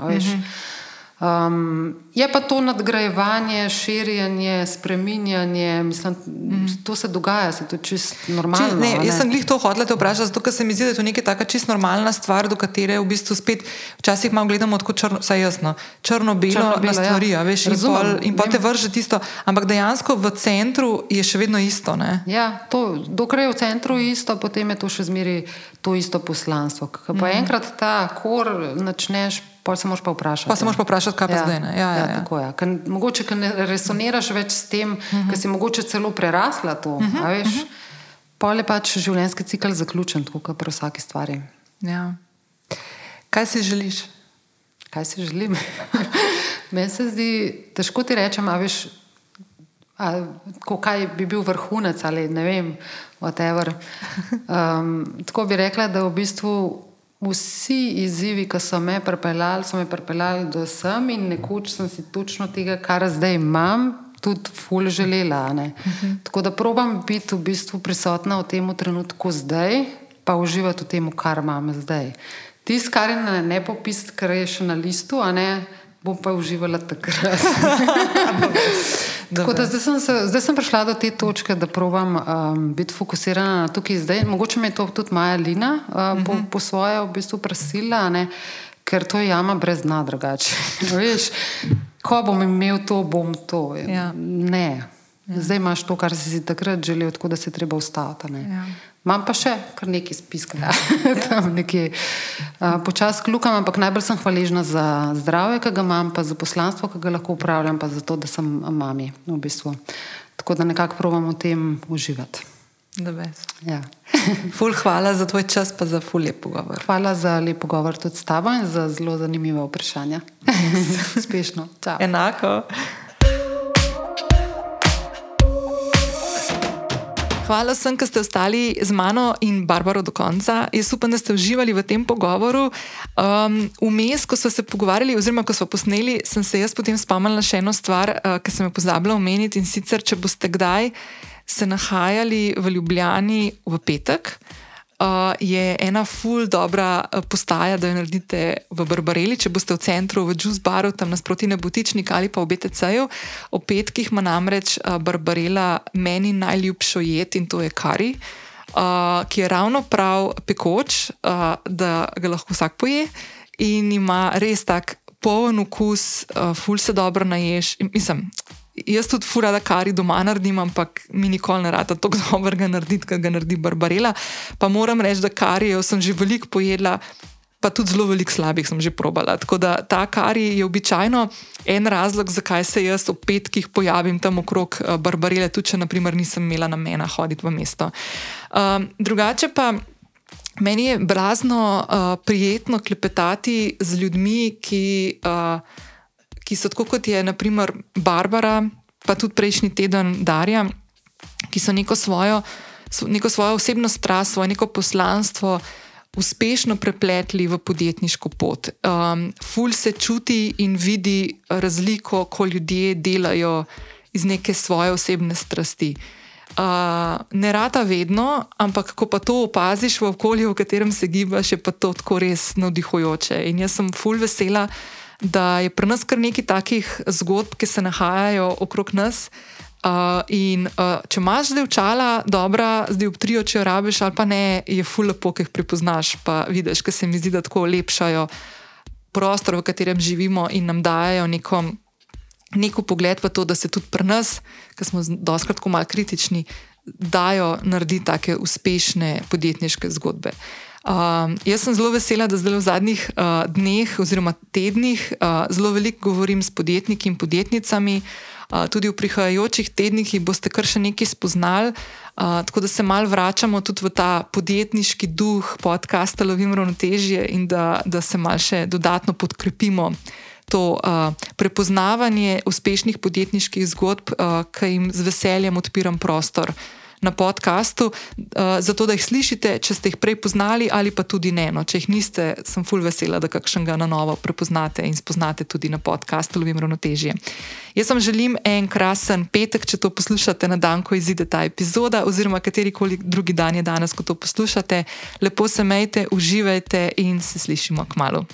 Um, je pa to nadgrajevanje, širjenje, spreminjanje, mislim, mm. to se dogaja, se to čist normalno. Či, ne, ne? Jaz sem jih to hodila te vprašati, zato ker se mi zdi, da je to neka taka čist normalna stvar, do katere v bistvu spet včasih malo gledamo tako črno, saj jasno, črno-belo črno na stvari, ja. veš, in, pol, in pa te vrže tisto, ampak dejansko v centru je še vedno isto. Ne? Ja, to, dokler je v centru isto, potem je to še zmeri to isto poslanstvo. Ko pa mm. enkrat ta kor načneš Pa se moraš pa vprašati. Pa se moraš pa vprašati, kaj pa ja. zdaj. Ja, ja, ja, ja. Ja. Ker, mogoče, ker ne resoniraš več s tem, uh -huh. ker si mogoče celo prerasla to. Uh -huh. veš, uh -huh. Pol je pač življenjski cikl zaključen, tako kot pri vsaki stvari. Ja. Kaj si želiš? Kaj si želim? Meni se zdi, težko ti rečem, a veš, a, kaj bi bil vrhunec ali ne vem, whatever. Um, tako bi rekla, da v bistvu. Vsi izzivi, ki so me pripeljali, so me pripeljali do sem in nekoč sem si točno tega, kar zdaj imam, tudi ful želela. Uh -huh. Tako da probam biti v bistvu prisotna v tem trenutku zdaj, pa uživati v tem, kar imam zdaj. Tisto, kar je na nepopis, kar je še na listu, a ne bom pa uživala takrat. Tako da zdaj sem, se, zdaj sem prišla do te točke, da probujem um, biti fokusirana na tukaj zdaj. Mogoče me je to tudi Maja Lina uh, uh -huh. po, mhm. po svoje v bistvu prasila, ker to je jama brez dna drugače. Ko bom imel to, bom to. Ja. Ne. Ja. Zdaj imaš to, kar si takrat želel, tako da se treba ustaviti. Imam pa še kar nekaj spiska, ja. tam nekje uh, počasi klukam, ampak najbolj sem hvaležna za zdravje, ki ga imam, pa za poslanstvo, ki ga lahko upravljam, pa za to, da sem mami. V bistvu. Tako da nekako provam v tem uživati. Ja. ful, hvala za tvoj čas, pa za ful lep pogovor. Hvala za lep pogovor tudi s tabo in za zelo zanimive vprašanja. Uspešno. Enako. Hvala vsem, ki ste ostali z mano in Barbaro do konca. Jaz upam, da ste uživali v tem pogovoru. Vmes, um, ko smo se pogovarjali, oziroma ko smo posneli, sem se jaz potem spomnila še eno stvar, uh, ki sem jo pozabila omeniti. In sicer, če boste kdaj se nahajali v Ljubljani v petek uh, je ena ful dobra uh, postaja, da jo naredite v Barbareli, če boste v centru, v Juice Baru, tam nasproti Nebotičnik ali pa v BTC-ju. O petkih ima namreč uh, Barbarela meni najljubšo jed in to je kari. Uh, ki je ravno prav pekoč, uh, da ga lahko vsak poje, in ima res tak poln okus, uh, ful se dobro naješ. Mislim, Jaz tudi fura, da kari doma naredim, ampak mi nikoli ne rade tako dobro ga narediti, kot ga naredi Barbarela. Pa moram reči, da karijo sem že veliko pojedla, pa tudi zelo veliko slabih sem že probala. Tako da ta kari je običajno en razlog, zakaj se jaz ob petkih pojavim tam okrog uh, Barbarele, tudi če naprimer nisem imela namena hoditi v mesto. Um, drugače pa. Meni je blazno uh, prijetno klepetati z ljudmi, ki uh, ki so tako kot je naprimer Barbara, pa tudi prejšnji teden Darja, ki so neko svojo, neko svojo osebno strast, svoje neko poslanstvo uspešno prepletli v podjetniško pot. Um, ful se čuti in vidi razliko, ko ljudje delajo iz neke svoje osebne strasti. Uh, ne rata vedno, ampak ko pa to opaziš v okolju, v katerem se gibaš, je pa to tako res navdihujoče. In jaz sem ful vesela, da je pri nas kar nekaj takih zgodb, ki se nahajajo okrog nas. Uh, in uh, če imaš zdaj očala, dobra, zdaj ob tri oči rabiš, ali pa ne, je fulpo, ki jih prepoznaš, pa vidiš, ker se mi zdi, da tako lepšajo prostor, v katerem živimo in nam dajo neko, neko pogled v to, da se tudi pri nas, ki smo doskrat malo kritični, dajo narediti take uspešne podjetniške zgodbe. Uh, jaz sem zelo vesela, da zdaj v zadnjih uh, dneh oziroma tednih uh, zelo veliko govorim s podjetniki in podjetnicami. Uh, tudi v prihajajočih tednih boste kar še nekaj spoznali, uh, tako da se mal vračamo tudi v ta podjetniški duh podcasta Lovim ravnotežje in da, da se mal še dodatno podkrepimo to uh, prepoznavanje uspešnih podjetniških zgodb, uh, ki jim z veseljem odpiram prostor na podkastu, uh, zato da jih slišite, če ste jih prej poznali ali pa tudi ne. No, če jih niste, sem full vesela, da kakšnega na novo prepoznate in spoznate tudi na podkastu Lovim ravnotežje. Jaz vam želim en krasen petek, če to poslušate na dan, ko izide ta epizoda, oziroma katerikoli drugi dan je danes, ko to poslušate. Lepo se majte, uživajte in se slišimo k malu.